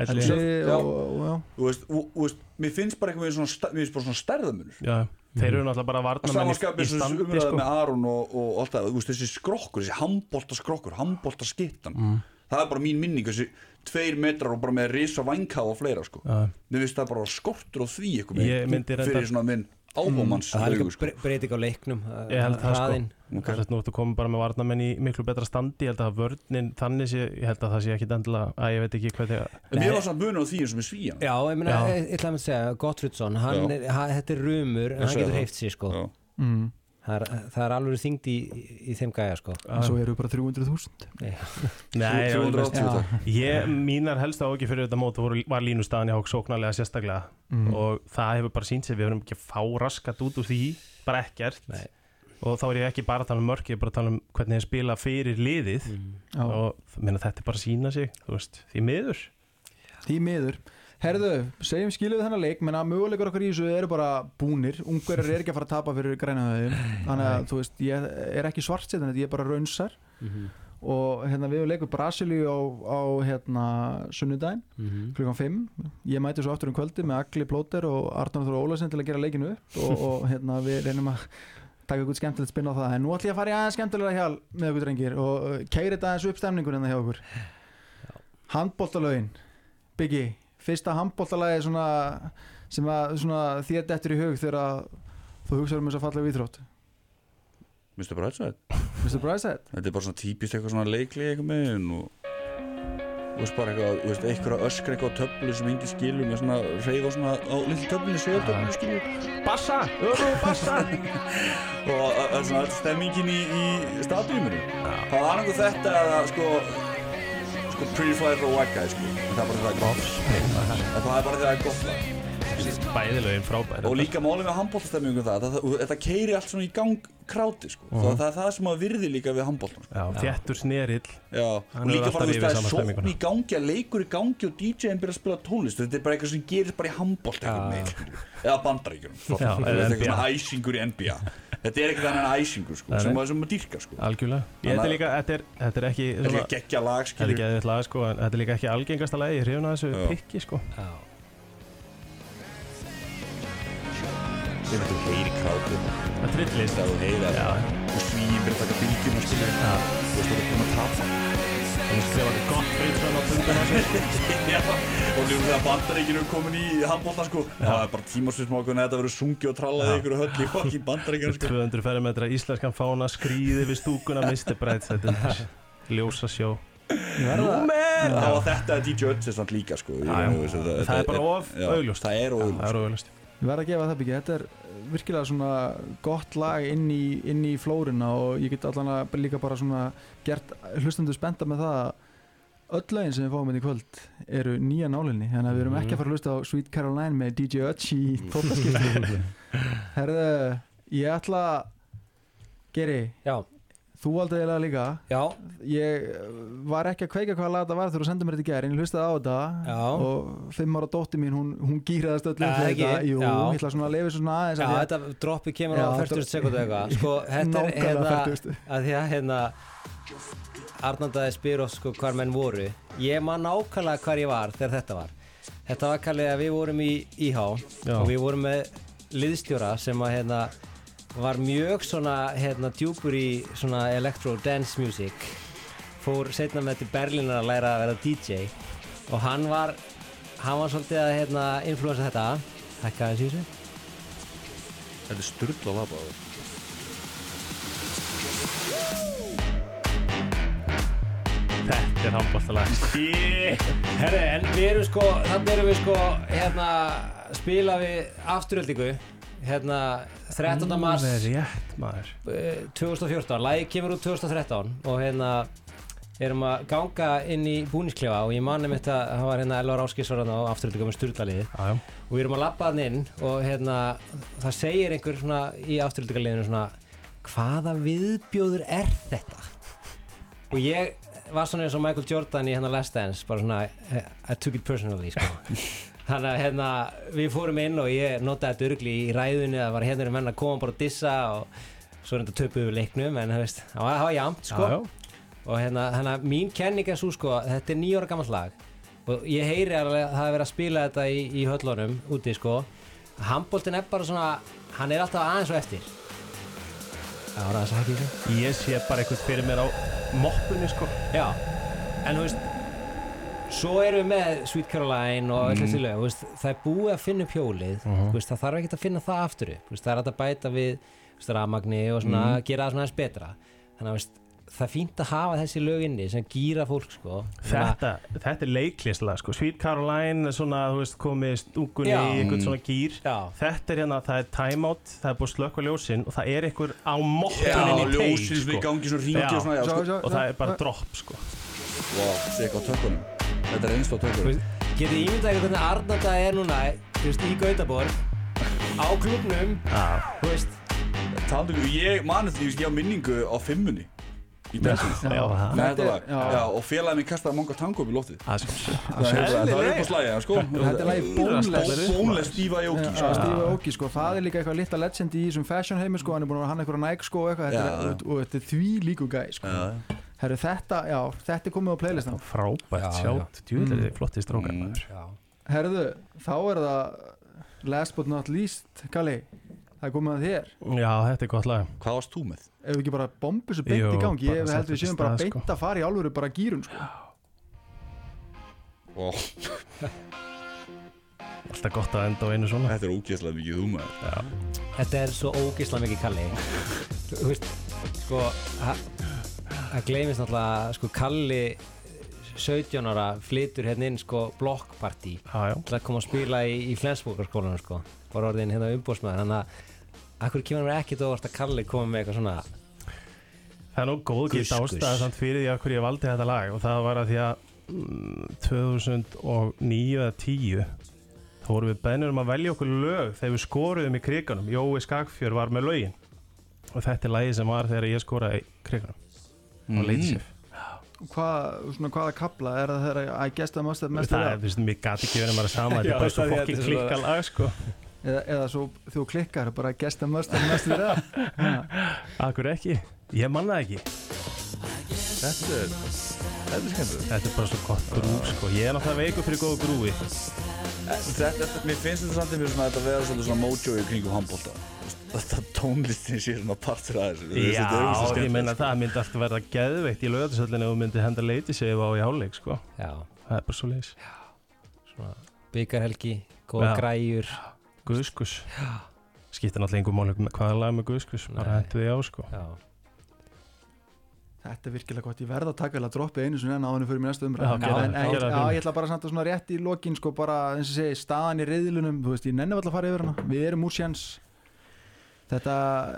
[SPEAKER 1] Og, og.
[SPEAKER 2] Þú veist, og, og, veist, mér finnst bara eitthvað mér finnst bara svona stærðamunur
[SPEAKER 3] já, þeir eru náttúrulega bara
[SPEAKER 2] að
[SPEAKER 3] varnamenn í,
[SPEAKER 2] samanskapið
[SPEAKER 3] í
[SPEAKER 2] þessu
[SPEAKER 3] standi
[SPEAKER 2] umræða
[SPEAKER 3] sko.
[SPEAKER 2] með Aron og, og allt það, þessi skrokkur þessi handbolta skrokkur, handbolta skittan
[SPEAKER 3] Mm.
[SPEAKER 2] það er bara mín minning, þessi tveir metrar og bara með risa vænká og fleira sko.
[SPEAKER 3] Já,
[SPEAKER 2] mér finnst það bara skortur á því fyrir svona minn áhugamanns
[SPEAKER 4] það er
[SPEAKER 2] sko.
[SPEAKER 4] bre- breyting á leiknum
[SPEAKER 3] Ég held það, sko.
[SPEAKER 4] hraðinn.
[SPEAKER 2] Ok.
[SPEAKER 3] Þess að nú ertu komin bara með varnamenn í miklu betra standi Ég held að vörnin þannig sé Ég held að það sé ekki endilega að ég veit ekki hvað þegar
[SPEAKER 2] en mér var svona munur á því eins og með svíjan
[SPEAKER 4] Já, ég meina, ég ætla að segja, Gottfridsson, þetta er rumur, en hann getur heift sig, sko.
[SPEAKER 1] Mm.
[SPEAKER 4] Það er, það er alveg þyngd í, í, þeim gæja, sko.
[SPEAKER 1] en svo eru bara 300.000
[SPEAKER 3] Nei, ég,
[SPEAKER 2] 380
[SPEAKER 1] Já.
[SPEAKER 2] þetta.
[SPEAKER 3] ég mínar helst á ekki fyrir þetta mót voru, var línustaðan í hák sóknarlega sérstaklega
[SPEAKER 1] mm.
[SPEAKER 3] og það hefur bara sínt sér við höfum ekki fá raskat út úr því bara ekkert
[SPEAKER 4] Nei.
[SPEAKER 3] og þá er ég ekki bara að tala um mörk ég er bara að tala um hvernig þeir spila fyrir liðið
[SPEAKER 4] Mm.
[SPEAKER 3] Og minna, þetta er bara að sína sig veist, því miður
[SPEAKER 1] Því miður Herðu, segjum skiluðu þennan leik menna möguleikar okkar í þessu eru bara búnir. Ungverjar er ekki að fara að tapa fyrir grænaðið þannig að þú veist, ég er ekki svart ég er bara raunsar
[SPEAKER 4] Mhm.
[SPEAKER 1] og hérna við hefum leikur Brasilíu á, á hérna sunnudaginn
[SPEAKER 4] Mhm.
[SPEAKER 1] klukkan 5 ég mæti svo aftur um kvöldi með Agli Plóter og Arnar Þór Ólasen til að gera leikinu upp og, *laughs* og hérna við reynum að taka ykkur skemmtilegt spinn á það. En nú ætlum ég að fara í aðeins skemmtilega hjál með ykkur drengir og uh, keiri þetta aðeins upp stemningun hérna hjá okkur. Handbóltalögin Biggi, fyrsta handbóltalagi svona, sem að svona, þér dettur í hug þegar þú hugsaður um þess að falla við íþrótt
[SPEAKER 2] Mr. Brightside
[SPEAKER 1] Mr. Bryside
[SPEAKER 2] þetta er bara svona típist eitthvað svona leikli eitthvað með og þú veist bara eitthvað, þú veist, eitthvað öskra eitthvað á töflu sem engin skilur með svona reyða svona á litlu töflunni, segja töflunni skilur
[SPEAKER 3] Bassa, öru, bassa *laughs*
[SPEAKER 2] og að- að svona öll stemmingin í, í stadiuminu það var annað þetta eða sko sko Pretty Fly for a White Guy sko. En það er bara þegar það er gott. En það er bara þegar það er gott lag.
[SPEAKER 3] Bæðilögin frábær.
[SPEAKER 2] Og líka málið með handbóltastemmingu það, þetta keiri allt svona í gang kráti sko. uh það er það sem að virði líka við handbóltan sko.
[SPEAKER 3] Já, þéttur snerill.
[SPEAKER 2] Já, og líka bara veist
[SPEAKER 3] yfir
[SPEAKER 2] það er sókn í gangi að leikur í gangi og DJ-in byrja að spila tónlist. Þetta er bara eitthvað sem gerist bara í handbólt skilur. eða bandaríkjum æsingur í NBA þetta er eitthvað annan æsingur sko, sem maður sem maður dýrka sko.
[SPEAKER 3] Algjörlega. Ég þetta er líka, þetta er, þetta er ekki
[SPEAKER 2] þetta er ekki geggja lag
[SPEAKER 3] Þetta er ekki lag sko En þetta er líka ekki algengasta lagi Ég hrifna þessu
[SPEAKER 2] Já.
[SPEAKER 3] pikki sko.
[SPEAKER 4] Já.
[SPEAKER 2] Þegar þú heyri kráti
[SPEAKER 3] Það trillist
[SPEAKER 2] þegar þú það og byrja að taka bylgjum og skilja
[SPEAKER 3] Já.
[SPEAKER 2] þú veist þú erum búin að tapa
[SPEAKER 3] Hún skrifaði gott feitsvæm á punduna *laughs*
[SPEAKER 2] Já, og líka þegar bandaríkinu er komin í handbólta sko. Það er bara tímasvismákun að þetta verður sungið og trallað í ykkur höll í fokkin bandaríkinu sko.
[SPEAKER 3] 200 ferrametra íslenskan fána Skrýði við stúkuna Mr. Brightside Ljósa sjó. Númer
[SPEAKER 2] Það var þetta að DJ er samt líka sko. Þetta-
[SPEAKER 3] Það er bara of augljóst.
[SPEAKER 2] Það er
[SPEAKER 3] Það
[SPEAKER 2] augljóst.
[SPEAKER 3] er
[SPEAKER 1] Ég verð að gefa það byggja, þetta er virkilega svona gott lag inn í, inn í flórunna og ég get allan að líka bara svona gert hlustandu spenta með það að öll lögin sem við fáum inn í kvöld eru nýja nálinni, þannig að við erum ekki að fara að hlusta á Sweet Caroline með DJ Ötch í *laughs* tóttaskipti Herðu, ég ætla Geri,
[SPEAKER 4] Já,
[SPEAKER 1] þú valdi eiginlega líka
[SPEAKER 4] já,
[SPEAKER 1] ég var ekki að kveika hvaða lag þetta var þegar þú sendið mér þetta í gær, en ég hlustaði á þetta
[SPEAKER 4] Já.
[SPEAKER 1] og fimm ára dótti mín, hún, hún gýraðast öll
[SPEAKER 4] ekki?
[SPEAKER 1] þetta, jú,
[SPEAKER 4] Já.
[SPEAKER 1] ég ætla svona að lefa svona aðeins
[SPEAKER 4] já,
[SPEAKER 1] að-
[SPEAKER 4] þetta droppi kemur á
[SPEAKER 1] Já,
[SPEAKER 4] 40
[SPEAKER 1] þetta-
[SPEAKER 4] sekundu eitthvað *laughs* Sko, þetta er hérna
[SPEAKER 1] 40.
[SPEAKER 4] að því að hérna Arnandaði spyr oss sko hvar menn voru Ég man nákvæmlega hvar ég var þegar þetta var Þetta var kallið að við vorum í IH
[SPEAKER 3] Já.
[SPEAKER 4] og við vorum með liðstjóra sem að hérna var mjög svona hérna djúpur í svona electro dance music. Fór setna með til Berlínar að læra að vera DJ og hann var hann var svolítið að hérna influensa þetta. Hækka aðeins í þessu.
[SPEAKER 2] Þetta er styrla labba
[SPEAKER 3] Þetta er handbóltalag
[SPEAKER 4] Herri, en við erum sko, þannig erum við sko, hérna, spila við afturöldingu, hérna, 13. mars
[SPEAKER 3] Það er rétt maður
[SPEAKER 4] eh, 2014, lagi kemur út 2013 og hérna, erum að ganga inn í búnisklefa og ég mani mitt að það var hérna Elvar Áskísvarðan á afturöldingu með
[SPEAKER 3] já
[SPEAKER 4] og við erum að labba hann inn og hérna, það segir einhver svona í afturöldingarliðinu svona, hvaða viðbjóður er þetta? Og ég var svona eins og Michael Jordan í hérna Last Dance bara svona, I, I took it personally sko. *laughs* þannig að hérna við fórum inn og ég notaði þetta örgli í ræðunni að var hérna menn að koma bara að dissa og svo er þetta töpuðu við leiknum en það veist, það var, það var jamt sko.
[SPEAKER 3] Já, já.
[SPEAKER 4] og hérna, hérna mín kenning er svo sko þetta er nýjóra gammalt lag og ég heyri alveg að það er verið að spila þetta í, í höllunum úti sko. Handbóltin er bara svona, hann er alltaf aðeins og eftir. Það er að sagja ekki.
[SPEAKER 3] Ég sé bara eitthvað fyrir mér á moppunni sko.
[SPEAKER 4] Já, en þú veist Svo erum við með Sweet Caroline og öll þessi lög, þú veist, það er búið að finna upp hjólið, þú veist, það þarf ekki að finna það aftur upp, það er að bæta við rafmagni og svona, gera það svona aðeins betra þannig að það er fínt að hafa þessi lög inni sem gýra fólk, sko
[SPEAKER 3] Þetta, þetta er leiklistlag sko Sweet Caroline er svona, þú veist, komið stúkunni
[SPEAKER 4] Já.
[SPEAKER 3] í einhvern svona gýr
[SPEAKER 4] Já.
[SPEAKER 3] Þetta er hérna, það er timeout, það er búið að slökka ljósin og það er einhver á
[SPEAKER 2] Já,
[SPEAKER 3] moppunni í teig
[SPEAKER 2] ljósins við
[SPEAKER 3] sko.
[SPEAKER 2] gangi svona ringi
[SPEAKER 3] Já.
[SPEAKER 2] og svona já, sko.
[SPEAKER 3] og það er bara dropp sko
[SPEAKER 2] Vá, sé eitthvað á tökkunum Þetta er einst á
[SPEAKER 4] Þú
[SPEAKER 2] tökkunum
[SPEAKER 4] veist, Getið ímyndað ykkur hvernig Arnanda er núna þú veist, í Gautaborg á klubnum þú veist,
[SPEAKER 2] Taldu ég mani því að ég á minningu á fimmunni Í bensin þetta og félagið minn kastaði manga tango upp í loftið.
[SPEAKER 3] Það er sko
[SPEAKER 2] er- upp á slæði, sko.
[SPEAKER 1] Þetta er Boneless.
[SPEAKER 2] Bónless Díva Jóki
[SPEAKER 1] Já,
[SPEAKER 2] sko.
[SPEAKER 1] Steve Aoki sko, það er líka eitthvað litla legend í þessum fashion heimi sko, hann er búin að hann eitthvað Nike sko og eitthvað, þetta
[SPEAKER 2] Já.
[SPEAKER 1] er, og, þetta er því líku gæ sko.
[SPEAKER 2] Já.
[SPEAKER 1] Herru þetta, já, þetta er komið á playlistan
[SPEAKER 3] Frábært
[SPEAKER 4] Já,
[SPEAKER 3] sjátt, djúðlega
[SPEAKER 1] Mm.
[SPEAKER 3] mm. flotti strókar
[SPEAKER 2] Mm.
[SPEAKER 3] maður
[SPEAKER 4] já,
[SPEAKER 1] Herðu, þá er það last but not least, Kalli það er komið að þér,
[SPEAKER 3] Já, þetta er gott lag
[SPEAKER 2] Hvað varst þú með?
[SPEAKER 1] ef við ekki bara bombu svo beint í gangi,
[SPEAKER 3] bara
[SPEAKER 1] ég held
[SPEAKER 3] setja
[SPEAKER 1] við
[SPEAKER 3] þetta í
[SPEAKER 1] séum bara beint
[SPEAKER 3] sko.
[SPEAKER 1] að fara í alvöru bara gýrun sko.
[SPEAKER 2] Ó, *laughs*
[SPEAKER 3] Alltaf gott að enda á einu svona
[SPEAKER 2] Þetta er ógeðslega mikið þú maður
[SPEAKER 4] þetta er svo ógisla mikið kalli þú veist, sko það gleymist náttúrulega sko kalli 17 ára flytur hérna inn sko
[SPEAKER 3] já
[SPEAKER 4] til að koma að spila í, í Flensbókarskólanum sko. Bara orðin hérna umbóðsmaður þannig að akkur kemur mér ekkert óvart að Kalli koma með eitthvað svona
[SPEAKER 3] Það er nú góð
[SPEAKER 4] guss.
[SPEAKER 3] ástæða samt fyrir því að hverju ég valdi þetta lag. Og það var að því að mm, 2009 eða 10 þá vorum við bennur um að velja okkur lög þegar við skoruðum í kriganum. Jói Skagfjör var með lögin. Og þetta er lagi sem var þegar ég skoraði í krigunum
[SPEAKER 2] Mm.
[SPEAKER 3] og leiti sér
[SPEAKER 1] Hvað, svona hvaða kapla er það þegar I guess that must have messed
[SPEAKER 3] það er,
[SPEAKER 1] up
[SPEAKER 3] þú veist, mér gati ekki verið maður sama þetta er bara svo
[SPEAKER 4] það
[SPEAKER 3] fokkin klikka lag sko.
[SPEAKER 1] Eða, eða svo þú klikkar bara I guess that must have messed it up *laughs*
[SPEAKER 3] Akkur ekki, ég manna það ekki.
[SPEAKER 2] Þetta er Þetta er skemmtilegt.
[SPEAKER 3] Þetta er bara svo gott grúf sko. Ég er náttúrulega veikur fyrir góðu grúfi
[SPEAKER 2] þetta, þetta, Mér finnst þetta samt einhver svona Þetta vera svolítið svona mojo í kringum handbólta Þetta tónlistin sé svona partur að þessu.
[SPEAKER 3] Já,
[SPEAKER 2] þetta ógeðslega
[SPEAKER 3] ég meina
[SPEAKER 2] sko.
[SPEAKER 3] það myndi alltaf verða geðveikt í lögatarsöldinu ef þú myndi henda leiti sig á í háleik sko.
[SPEAKER 4] Já,
[SPEAKER 3] Það er bara svo leiðis
[SPEAKER 4] byggarhelgi, góða græjur.
[SPEAKER 3] Guðskus. Skiptir náttúrulega einhver með hvaða lag með Guðskus Bara hentu því á sko.
[SPEAKER 4] Já,
[SPEAKER 1] Þetta er virkilega gott, ég verð að taka eða droppi einu svona en áðinu fyrir mér næstu umræð ég ætla bara samt að svona rétt í lokin sko bara, eins og segi, staðan í reyðlunum þú veist, ég nenni alltaf að fara yfir hana. Við erum úr sjans þetta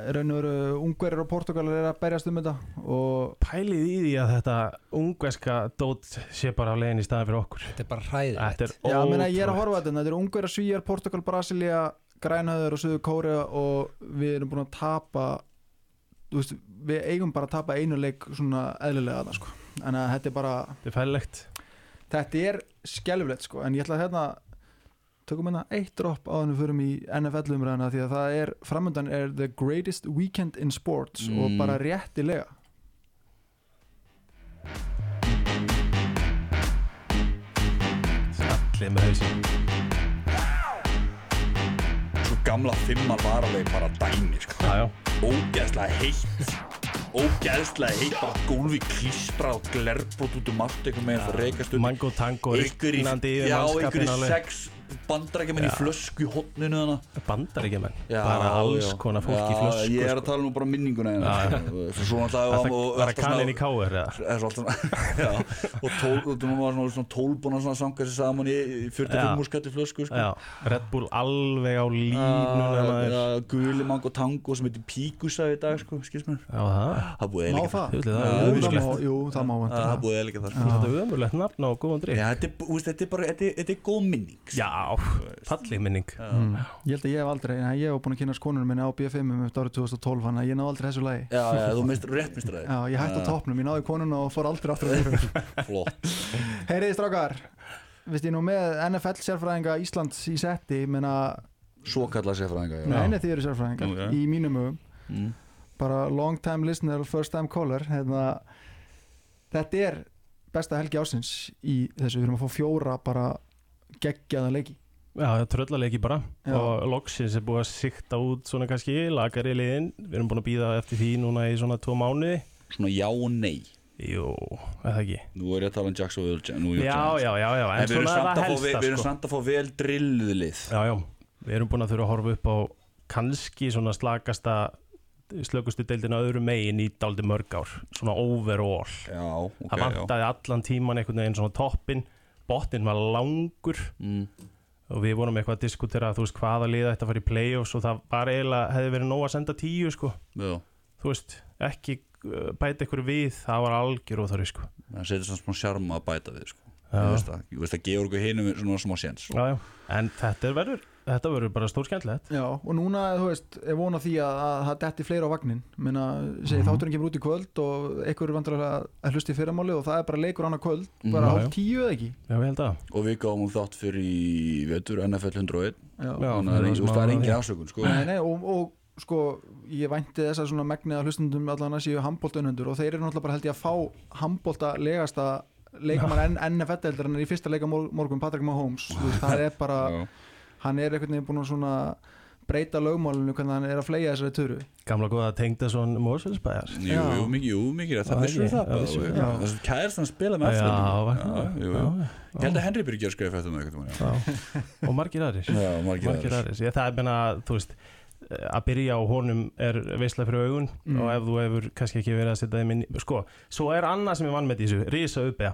[SPEAKER 1] er raun og veru ungverðir og portugalir er að berjast um þetta og
[SPEAKER 3] Pælið í því að þetta ungveska dót sé bara á leiðin í staðin fyrir okkur.
[SPEAKER 4] Þetta er bara hræðilegt.
[SPEAKER 3] Er
[SPEAKER 1] já, meina, ég er að horfa á þetta, þetta er ungverðar, svíjar, Portugal, Brasilia Grænhöður og Suður Kórea og við erum búin að tapa þú veist, við eigum bara að tapa einu leik svona eðlilega þarna sko. En að þetta er bara
[SPEAKER 3] Þetta er
[SPEAKER 1] þetta er skelfilegt sko. En ég ætla að hérna tökum hérna eitt drop á hann við förum í NFL umræðina því að það er framöndan er the greatest weekend in sports og
[SPEAKER 2] Mm.
[SPEAKER 1] bara réttilega.
[SPEAKER 3] Allir með hausinn.
[SPEAKER 2] Svo gamla fimmar var alveg bara dæmi sko.
[SPEAKER 3] Já, já.
[SPEAKER 2] Ógeðslega heitt. Ógeðslega heitt Bara gólfi klístra og glerbrót út um allt einhvern veginn það rekast upp
[SPEAKER 3] Mango tango
[SPEAKER 2] Ykkur í, já,
[SPEAKER 3] mannskapinn
[SPEAKER 2] ykkur í sex bandarækjumenn í flösku í hotninu hana
[SPEAKER 3] Bandaríkjumenn
[SPEAKER 2] Já,
[SPEAKER 3] Bara alls konar fólk í
[SPEAKER 2] Já,
[SPEAKER 3] flösku
[SPEAKER 2] Ég er að
[SPEAKER 3] sko.
[SPEAKER 2] tala nú bara um minninguna hérna, og- og svona-
[SPEAKER 3] kaninn í
[SPEAKER 2] Það *laughs* er *laughs* Já, og tól, og þú var svona, svona tólbúna svona sanga sér saman í í 45
[SPEAKER 3] Já.
[SPEAKER 2] úr skætti flösku sko.
[SPEAKER 3] Red Bull alveg á línuna
[SPEAKER 2] Já,
[SPEAKER 3] maður.
[SPEAKER 2] já, guli mango tango sem heitir Píkusa í dag sko, skils mér.
[SPEAKER 3] Já, það
[SPEAKER 2] Það búið eða
[SPEAKER 1] það?
[SPEAKER 3] Veist, það
[SPEAKER 1] það það.
[SPEAKER 2] Það búið eða það. Sko.
[SPEAKER 3] Þetta er ömurlegt nafn á góðan drikk
[SPEAKER 2] Já, þetta er, þú veist, þetta er bara, þetta er, þetta er góð minning sko.
[SPEAKER 3] Já, falleg minning.
[SPEAKER 1] Mm. ég held að ég hef aldrei, nei, ég hef búin að kynna skonunum minni á BFM um eftir árið 2012 hann að ég náði aldrei þessu lagi.
[SPEAKER 2] Já, já, þú mistur rétt mistur það
[SPEAKER 1] Já, ég hætti á toppnum, ég náði konuna og fór aldrei aftur að *laughs* því
[SPEAKER 2] Flott.
[SPEAKER 1] Heyriði strákar, veist ég nú með NFL sérfræðinga Íslands í setti menna,
[SPEAKER 2] Svo kalla sérfræðinga já.
[SPEAKER 1] nei, nei, þið eru sérfræðingar
[SPEAKER 2] Ok.
[SPEAKER 1] í mínum hugum
[SPEAKER 2] Mm.
[SPEAKER 1] bara long time listener, first time caller hérna, þetta er besta helgi ásins í þessu, við erum að fá fjóra bara geggjaða leiki.
[SPEAKER 3] Já, tröllalegi bara.
[SPEAKER 1] Já.
[SPEAKER 3] og loksins er búið að sikta út svona kannski lagari liðin Við erum búin að býða eftir því núna í svona tvo mánuði.
[SPEAKER 2] Svona já og nei.
[SPEAKER 3] Jú, er það ekki?
[SPEAKER 2] Nú er ég að tala um Jacksonville New York
[SPEAKER 3] Já, já, já, já,
[SPEAKER 2] En
[SPEAKER 3] en
[SPEAKER 2] við erum
[SPEAKER 3] er
[SPEAKER 2] samt
[SPEAKER 3] það
[SPEAKER 2] að
[SPEAKER 3] helsta
[SPEAKER 2] við erum
[SPEAKER 3] sko.
[SPEAKER 2] samt að fá vel drilluð lið.
[SPEAKER 3] Já, já, við erum búin að þurfa að horfa upp á kannski svona slakasta slökustu deildina öðru megin í daldi mörg ár, svona overall.
[SPEAKER 2] Já, ok,
[SPEAKER 3] það
[SPEAKER 2] já.
[SPEAKER 3] vantaði allan tíman einhvern veginn svona toppin botnin var langur
[SPEAKER 2] mm.
[SPEAKER 3] og við vorum eitthvað að diskutera þú veist hvaða liða þetta fara í playoffs og það var eiginlega, hefði verið nóg að senda tíu sko, þú veist ekki uh, bæta ykkur við, það var algjör og þar sko
[SPEAKER 2] það setur svona smá sjarma að bæta við sko.
[SPEAKER 3] Já.
[SPEAKER 2] Ég veist það, veist að Georg og hinum er svona smá séns
[SPEAKER 3] já, já. en þetta er verður þetta verður bara stór skemmtilegt
[SPEAKER 1] Já, og núna, þú veist, er vona því að að það detti fleira á vagnin menna, segi,
[SPEAKER 3] Mhm.
[SPEAKER 1] þátturinn kemur út í kvöld og einhver er vandrarlega að hlusta í fyrramáli og það er bara leikur annað kvöld,
[SPEAKER 2] Mhm.
[SPEAKER 1] bara hálf tíu eða ekki
[SPEAKER 3] já, ég held að
[SPEAKER 2] Og við gáum hún þátt fyrir í vetur NFL 101
[SPEAKER 1] Já,
[SPEAKER 2] það er- er engin
[SPEAKER 3] því.
[SPEAKER 2] ásökun sko.
[SPEAKER 1] Nei, nei, og, og sko, ég vænti þess að svona megnið að hlustundum allan að séu handbóltunundur og þeir eru náttúrulega bara held ég að fá handbólta legasta leikamann NFL eldur en er í fyrsta leika mor- morgun Patrick Mahomes, það *laughs* er bara. Hann er einhvern veginn búin að svona breyta lögmálinu hvernig hann er að fleia þessari töru.
[SPEAKER 3] Gamla góða tengda svona Mósfellsbæjar
[SPEAKER 2] Jú, jú, mikið, jú, mikið Það vissum við það. bara. Þessi kærst hann spila með aftur.
[SPEAKER 3] já,
[SPEAKER 2] jú, jú.
[SPEAKER 3] já,
[SPEAKER 2] Ég held að Henry byrja að skrifa fættum með eitthvað
[SPEAKER 3] já. og margir aðrir.
[SPEAKER 2] Já, margir
[SPEAKER 3] margir
[SPEAKER 2] aðrir.
[SPEAKER 3] aðrir, ég, það er meina þú veist að byrja á honum er veisla fyrir augun
[SPEAKER 1] Mm.
[SPEAKER 3] og ef þú hefur kannski ekki verið að setja þeim inn í- sko, svo er annað sem ég vann með þessu rísa uppega,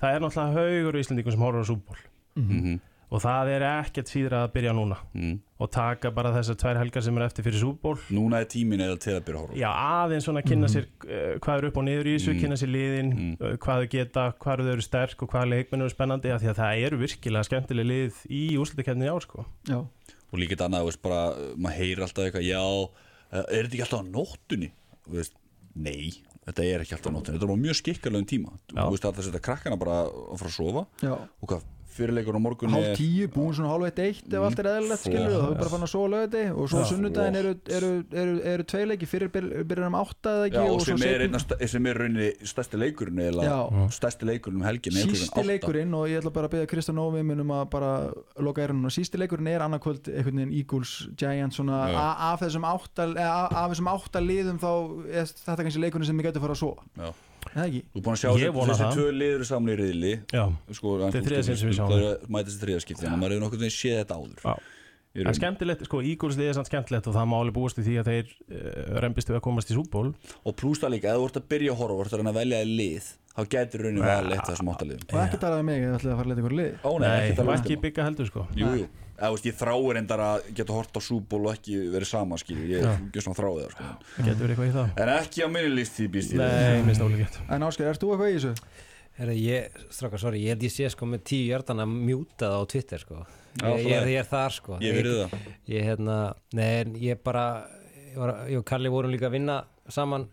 [SPEAKER 3] það er náttúrulega haugur í Íslandingum sem horfður á súból
[SPEAKER 2] Mhm,
[SPEAKER 3] og það er ekkert síðra að byrja núna
[SPEAKER 2] mhm.
[SPEAKER 3] og taka bara þessar tvær helgar sem er eftir fyrir súból
[SPEAKER 2] Núna er tímin eða til að byrja að horfa
[SPEAKER 3] já, aðeins svona að kynna sér uh, hvað er upp og niður í þessu,
[SPEAKER 2] Mm.
[SPEAKER 3] kynna sér liðin
[SPEAKER 2] Mm.
[SPEAKER 3] uh, hvað þau geta, hvað þau eru sterk og hvað leikmenn eru spennandi, af því að það eru virkilega skemmtileg lið í úrslutakefni ár sko.
[SPEAKER 1] Já,
[SPEAKER 2] og líka þetta annað, þú veist, bara, maður heyrir alltaf eitthvað, já, er þetta ekki alltaf á nóttunni Þú veist, nei, þetta er ekki alltaf á nóttunni þetta er bara mjög skikkarlegum tíma
[SPEAKER 3] Já.
[SPEAKER 2] þú veist að það setja krakkana bara að fara að sofa
[SPEAKER 1] Já.
[SPEAKER 2] og hvað, fyrirleikur á morgun
[SPEAKER 1] hálf tíu, búin svona hálf eitt eitt ef allt er eðlilegt skilur og þá er bara fann að sofa lögði og svo
[SPEAKER 3] Já.
[SPEAKER 1] sunnudaginn eru, eru, eru, eru tvei leiki fyrir byr- byrjar um átta eða ekki
[SPEAKER 2] Já, og
[SPEAKER 1] og svo
[SPEAKER 2] sem er, einna, sem er rauninni stærsti leikurinn eða
[SPEAKER 1] Já.
[SPEAKER 2] stærsti leikurinn um helgin
[SPEAKER 1] sísti leikurinn og ég ætla bara að beða Kristján Óvi um að bara loka erunum og sísti leikurinn er annarkvöld einhvern veginn Eagles, Giants svona af þessum átta eða af þessum átta liðum þá er þetta kannski leikurinn sem ég gæti að fara að ekki?
[SPEAKER 2] Þú er búin að sjá
[SPEAKER 3] Ég
[SPEAKER 2] þessi, tvö liður saman í riðli. Sko,
[SPEAKER 3] Þetta er þriðja sinn sem við sjáum
[SPEAKER 2] það er mætast þriða skipti þannig að maður hefur veginn séð þetta áður
[SPEAKER 3] En
[SPEAKER 2] rauninni.
[SPEAKER 3] skemmtilegt, sko, liðið er samt skemmtilegt og það má alveg búast í því að þeir uh, reymbist við að komast í súból
[SPEAKER 2] og plúst það líka, ef þú ert að byrja að horfa og ert að velja í lið þá getur rauninni
[SPEAKER 3] Ja.
[SPEAKER 2] vel eitt af þessum áttaliðum
[SPEAKER 1] og ekki talaði mig, ég ætla að fara að leta ykkur lið.
[SPEAKER 2] Ó,
[SPEAKER 3] Nei,
[SPEAKER 2] ekki
[SPEAKER 3] og
[SPEAKER 2] tala
[SPEAKER 3] ekki byggja heldur, sko.
[SPEAKER 2] Jú, jú. Eða, veist, ég þráir endar að geta hort á súból og ekki verið sama skilur, ég er ekki svona þráið það sko.
[SPEAKER 3] Getur verið eitthvað í það
[SPEAKER 2] ég
[SPEAKER 4] ég, ég er, þar sko.
[SPEAKER 2] Ég verið það
[SPEAKER 4] ég, hérna, nei, en ég bara ég, var, ég og Kalli vorum líka að vinna saman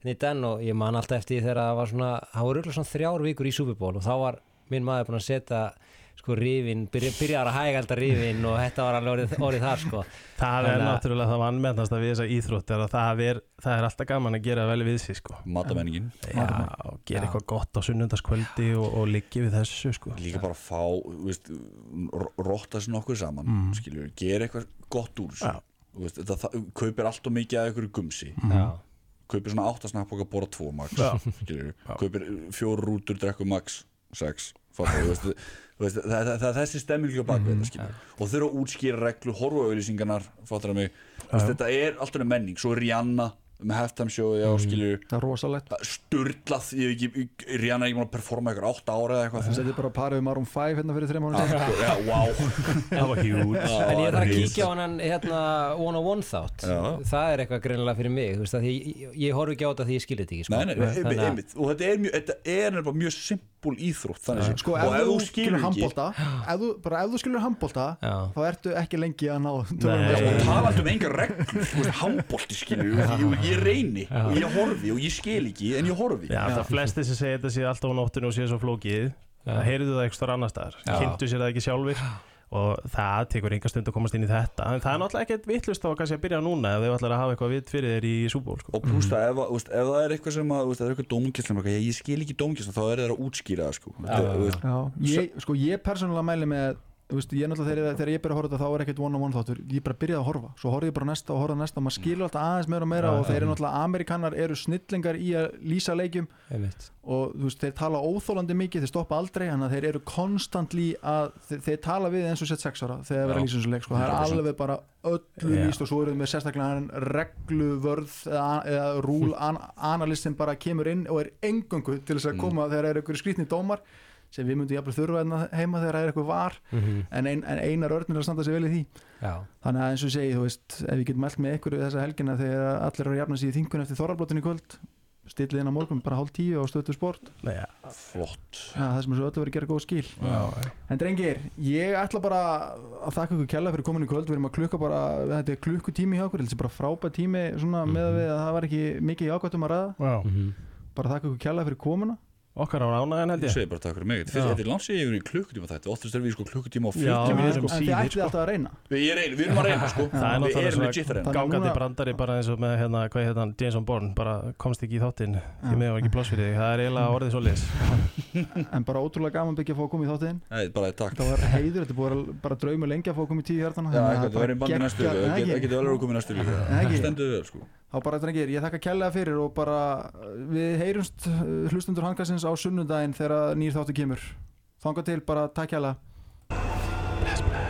[SPEAKER 4] hérna í den og ég man alltaf eftir þegar það var svona, það voru örugglega svona þrjár vikur í Superból og þá var minn maður búin að setja sko rífin, byrja, byrjar að hæg alltaf rífin og þetta var alveg orðið, orðið þar sko.
[SPEAKER 3] Það er náttúrulega það vannmennast að við þessar íþróttir og það er, það er alltaf gaman að gera vel við því sko.
[SPEAKER 2] Matamenningin
[SPEAKER 3] Já, og gera eitthvað gott á sunnundaskvöldi og, og liggi við þessu sko.
[SPEAKER 2] Líka bara fá, viðst, rótta sér nokkuð saman, mm. skiljur, gera eitthvað gott úr þessu, viðst, það, það kaupir allt og mikið af einhverju gumsi. Mhm.
[SPEAKER 4] Já.
[SPEAKER 2] Kaupir svona 8 snappboka, bora 2 max Kaupir fjóru rútur, drekku max 6 fólk Það, það, það, þessi stemmilgjóð bakvið mm, ja. og þurfa að útskýra reglu, horfa auðlýsingarnar fattur að mig, ja. þetta er alltaf menning, svo er Rihanna með halftime show já, skilur,
[SPEAKER 1] það er rosalegt.
[SPEAKER 2] Sturlað ég hef ekki, Rihanna er ekki að performa eitthvað átta ára eða eitthvað.
[SPEAKER 1] Það setið bara parið um Maroon 5 hérna fyrir þreim mánu
[SPEAKER 2] já, wow *laughs*
[SPEAKER 3] Það var hjút
[SPEAKER 4] En ég þarf að kíkja á hann hérna one on one þátt.
[SPEAKER 2] Já.
[SPEAKER 4] Það er eitthvað greinilega fyrir mig þú veist, að því, ég, ég horf ekki á þetta því ég skil þetta ekki sko.
[SPEAKER 2] Nei, nei,
[SPEAKER 4] Þannig að-
[SPEAKER 2] einmitt. og þetta er, mjög, þetta er nefnilega mjög simpul íþrótt þannig séð.
[SPEAKER 1] sko,
[SPEAKER 2] og
[SPEAKER 1] ef þú skilur handbólta ef þú, bara ef þú skilur handbólta þá ertu ekki lengi að ná
[SPEAKER 2] Ég, reyni og ég horfi og ég skil ekki en ég horfi.
[SPEAKER 3] Já, það flesti sem segja þetta sé alltaf á nóttinu og sé svo flókið það heyrðu það eitthvað annar staðar
[SPEAKER 4] Já.
[SPEAKER 3] kynntu sér það ekki sjálfur og það tekur enga stund að komast inn í þetta. En það er náttúrulega ekkert vittlust á að kannski að byrja núna ef þau ætlar að hafa eitthvað vitt fyrir þér í súból sko.
[SPEAKER 2] og pluss það, ef, að- þú veist, ef það er eitthvað sem að, veist, það er eitthvað dómkesslan ég, ég skil ekki dómkesslan, þá er það að útskýra það sko. Þú veist,
[SPEAKER 1] Já, ég, sko ég persónulega mæli með veist, ég náttúrulega þegar, þegar ég byrja að horfa þetta þá er ekkert one on one þáttur, ég bara byrjaði að horfa svo horfði ég bara næsta og horfði á næsta og maður skilur alltaf aðeins meira og meira
[SPEAKER 3] Já,
[SPEAKER 1] og þeir eru náttúrulega amerikanar eru snillingar í að lýsa leikjum
[SPEAKER 4] Einmitt.
[SPEAKER 1] og veist, þeir tala óþólandi mikið þeir stoppa aldrei, þannig að þeir eru konstantli að þeir, þeir tala við eins og sett sex ára þegar þeir vera að
[SPEAKER 2] Já.
[SPEAKER 1] lýsa þessu leik, sko, það er
[SPEAKER 2] 100%.
[SPEAKER 1] alveg bara öllu
[SPEAKER 3] Já.
[SPEAKER 1] lýst og svo eru þeir með sérstaklega hann regluvörð eða, eða rúl an, sem bara kemur inn og er engöngu til þess að
[SPEAKER 2] Mm.
[SPEAKER 1] koma þegar það eru ykkur skrýtni dómar sem við myndum jafnvel þurfa hérna heima þegar það er eitthvað var
[SPEAKER 4] Mhm.
[SPEAKER 1] en, ein, en einar örnir að standa sig vel í því
[SPEAKER 4] Já,
[SPEAKER 1] þannig að eins og ég segi, þú veist, ef við getum mælt með ykkur þessa helgina þegar allir eru að jafna sig í þingun eftir þorralblótin í kvöld stillið inn á morgun, bara hálf tíu á stötu sport
[SPEAKER 3] Nei, ja.
[SPEAKER 2] flott
[SPEAKER 1] ja, það sem er svo öllu verið að gera góð skil
[SPEAKER 3] Já.
[SPEAKER 1] en drengir, ég ætla bara að þakka ykkur kella fyrir komin í kvöld við erum að klukka bara, þetta er klukkutími hjá okkur þetta er bara frábæð tími svona með að við að það var ekki mikið jákvæmt um að ræða
[SPEAKER 3] Já.
[SPEAKER 4] Mhm.
[SPEAKER 1] bara þakka ykkur kella fyrir komuna
[SPEAKER 3] okkar á ránaðin held
[SPEAKER 2] ég.
[SPEAKER 3] Ég
[SPEAKER 2] segi bara takk fyrir mig. Þetta er langt sér ég yfir í klukkutíma þetta oftast er við sko klukkutíma og
[SPEAKER 3] Já,
[SPEAKER 2] 40
[SPEAKER 3] við
[SPEAKER 2] mínútur
[SPEAKER 3] erum
[SPEAKER 2] sko.
[SPEAKER 1] en þið
[SPEAKER 3] síðir,
[SPEAKER 1] ætlið
[SPEAKER 3] sko.
[SPEAKER 1] alltaf að reyna.
[SPEAKER 2] Við, ég reyni, við erum að reyna sko.
[SPEAKER 3] Það er náttúrulega gangandi
[SPEAKER 1] núna-
[SPEAKER 3] brandari bara eins og með hérna, hvað heit hann, Jason Bourne bara komst ekki í þáttinn. Því með var ekki pláss fyrir þig. Það er eiginlega orðið svo lis *laughs*
[SPEAKER 1] en bara ótrúlega gaman byggja að fá að koma í þáttiðin
[SPEAKER 2] Nei, bara takk.
[SPEAKER 1] Það var heiður, þetta er búið bara drauma lengi að fá þá bara drengir, ég þakka kærlega fyrir og bara við heyrumst uh, hlustundur handkastins á sunnudaginn þegar nýr þáttu kemur. Þanga til bara takk kærlega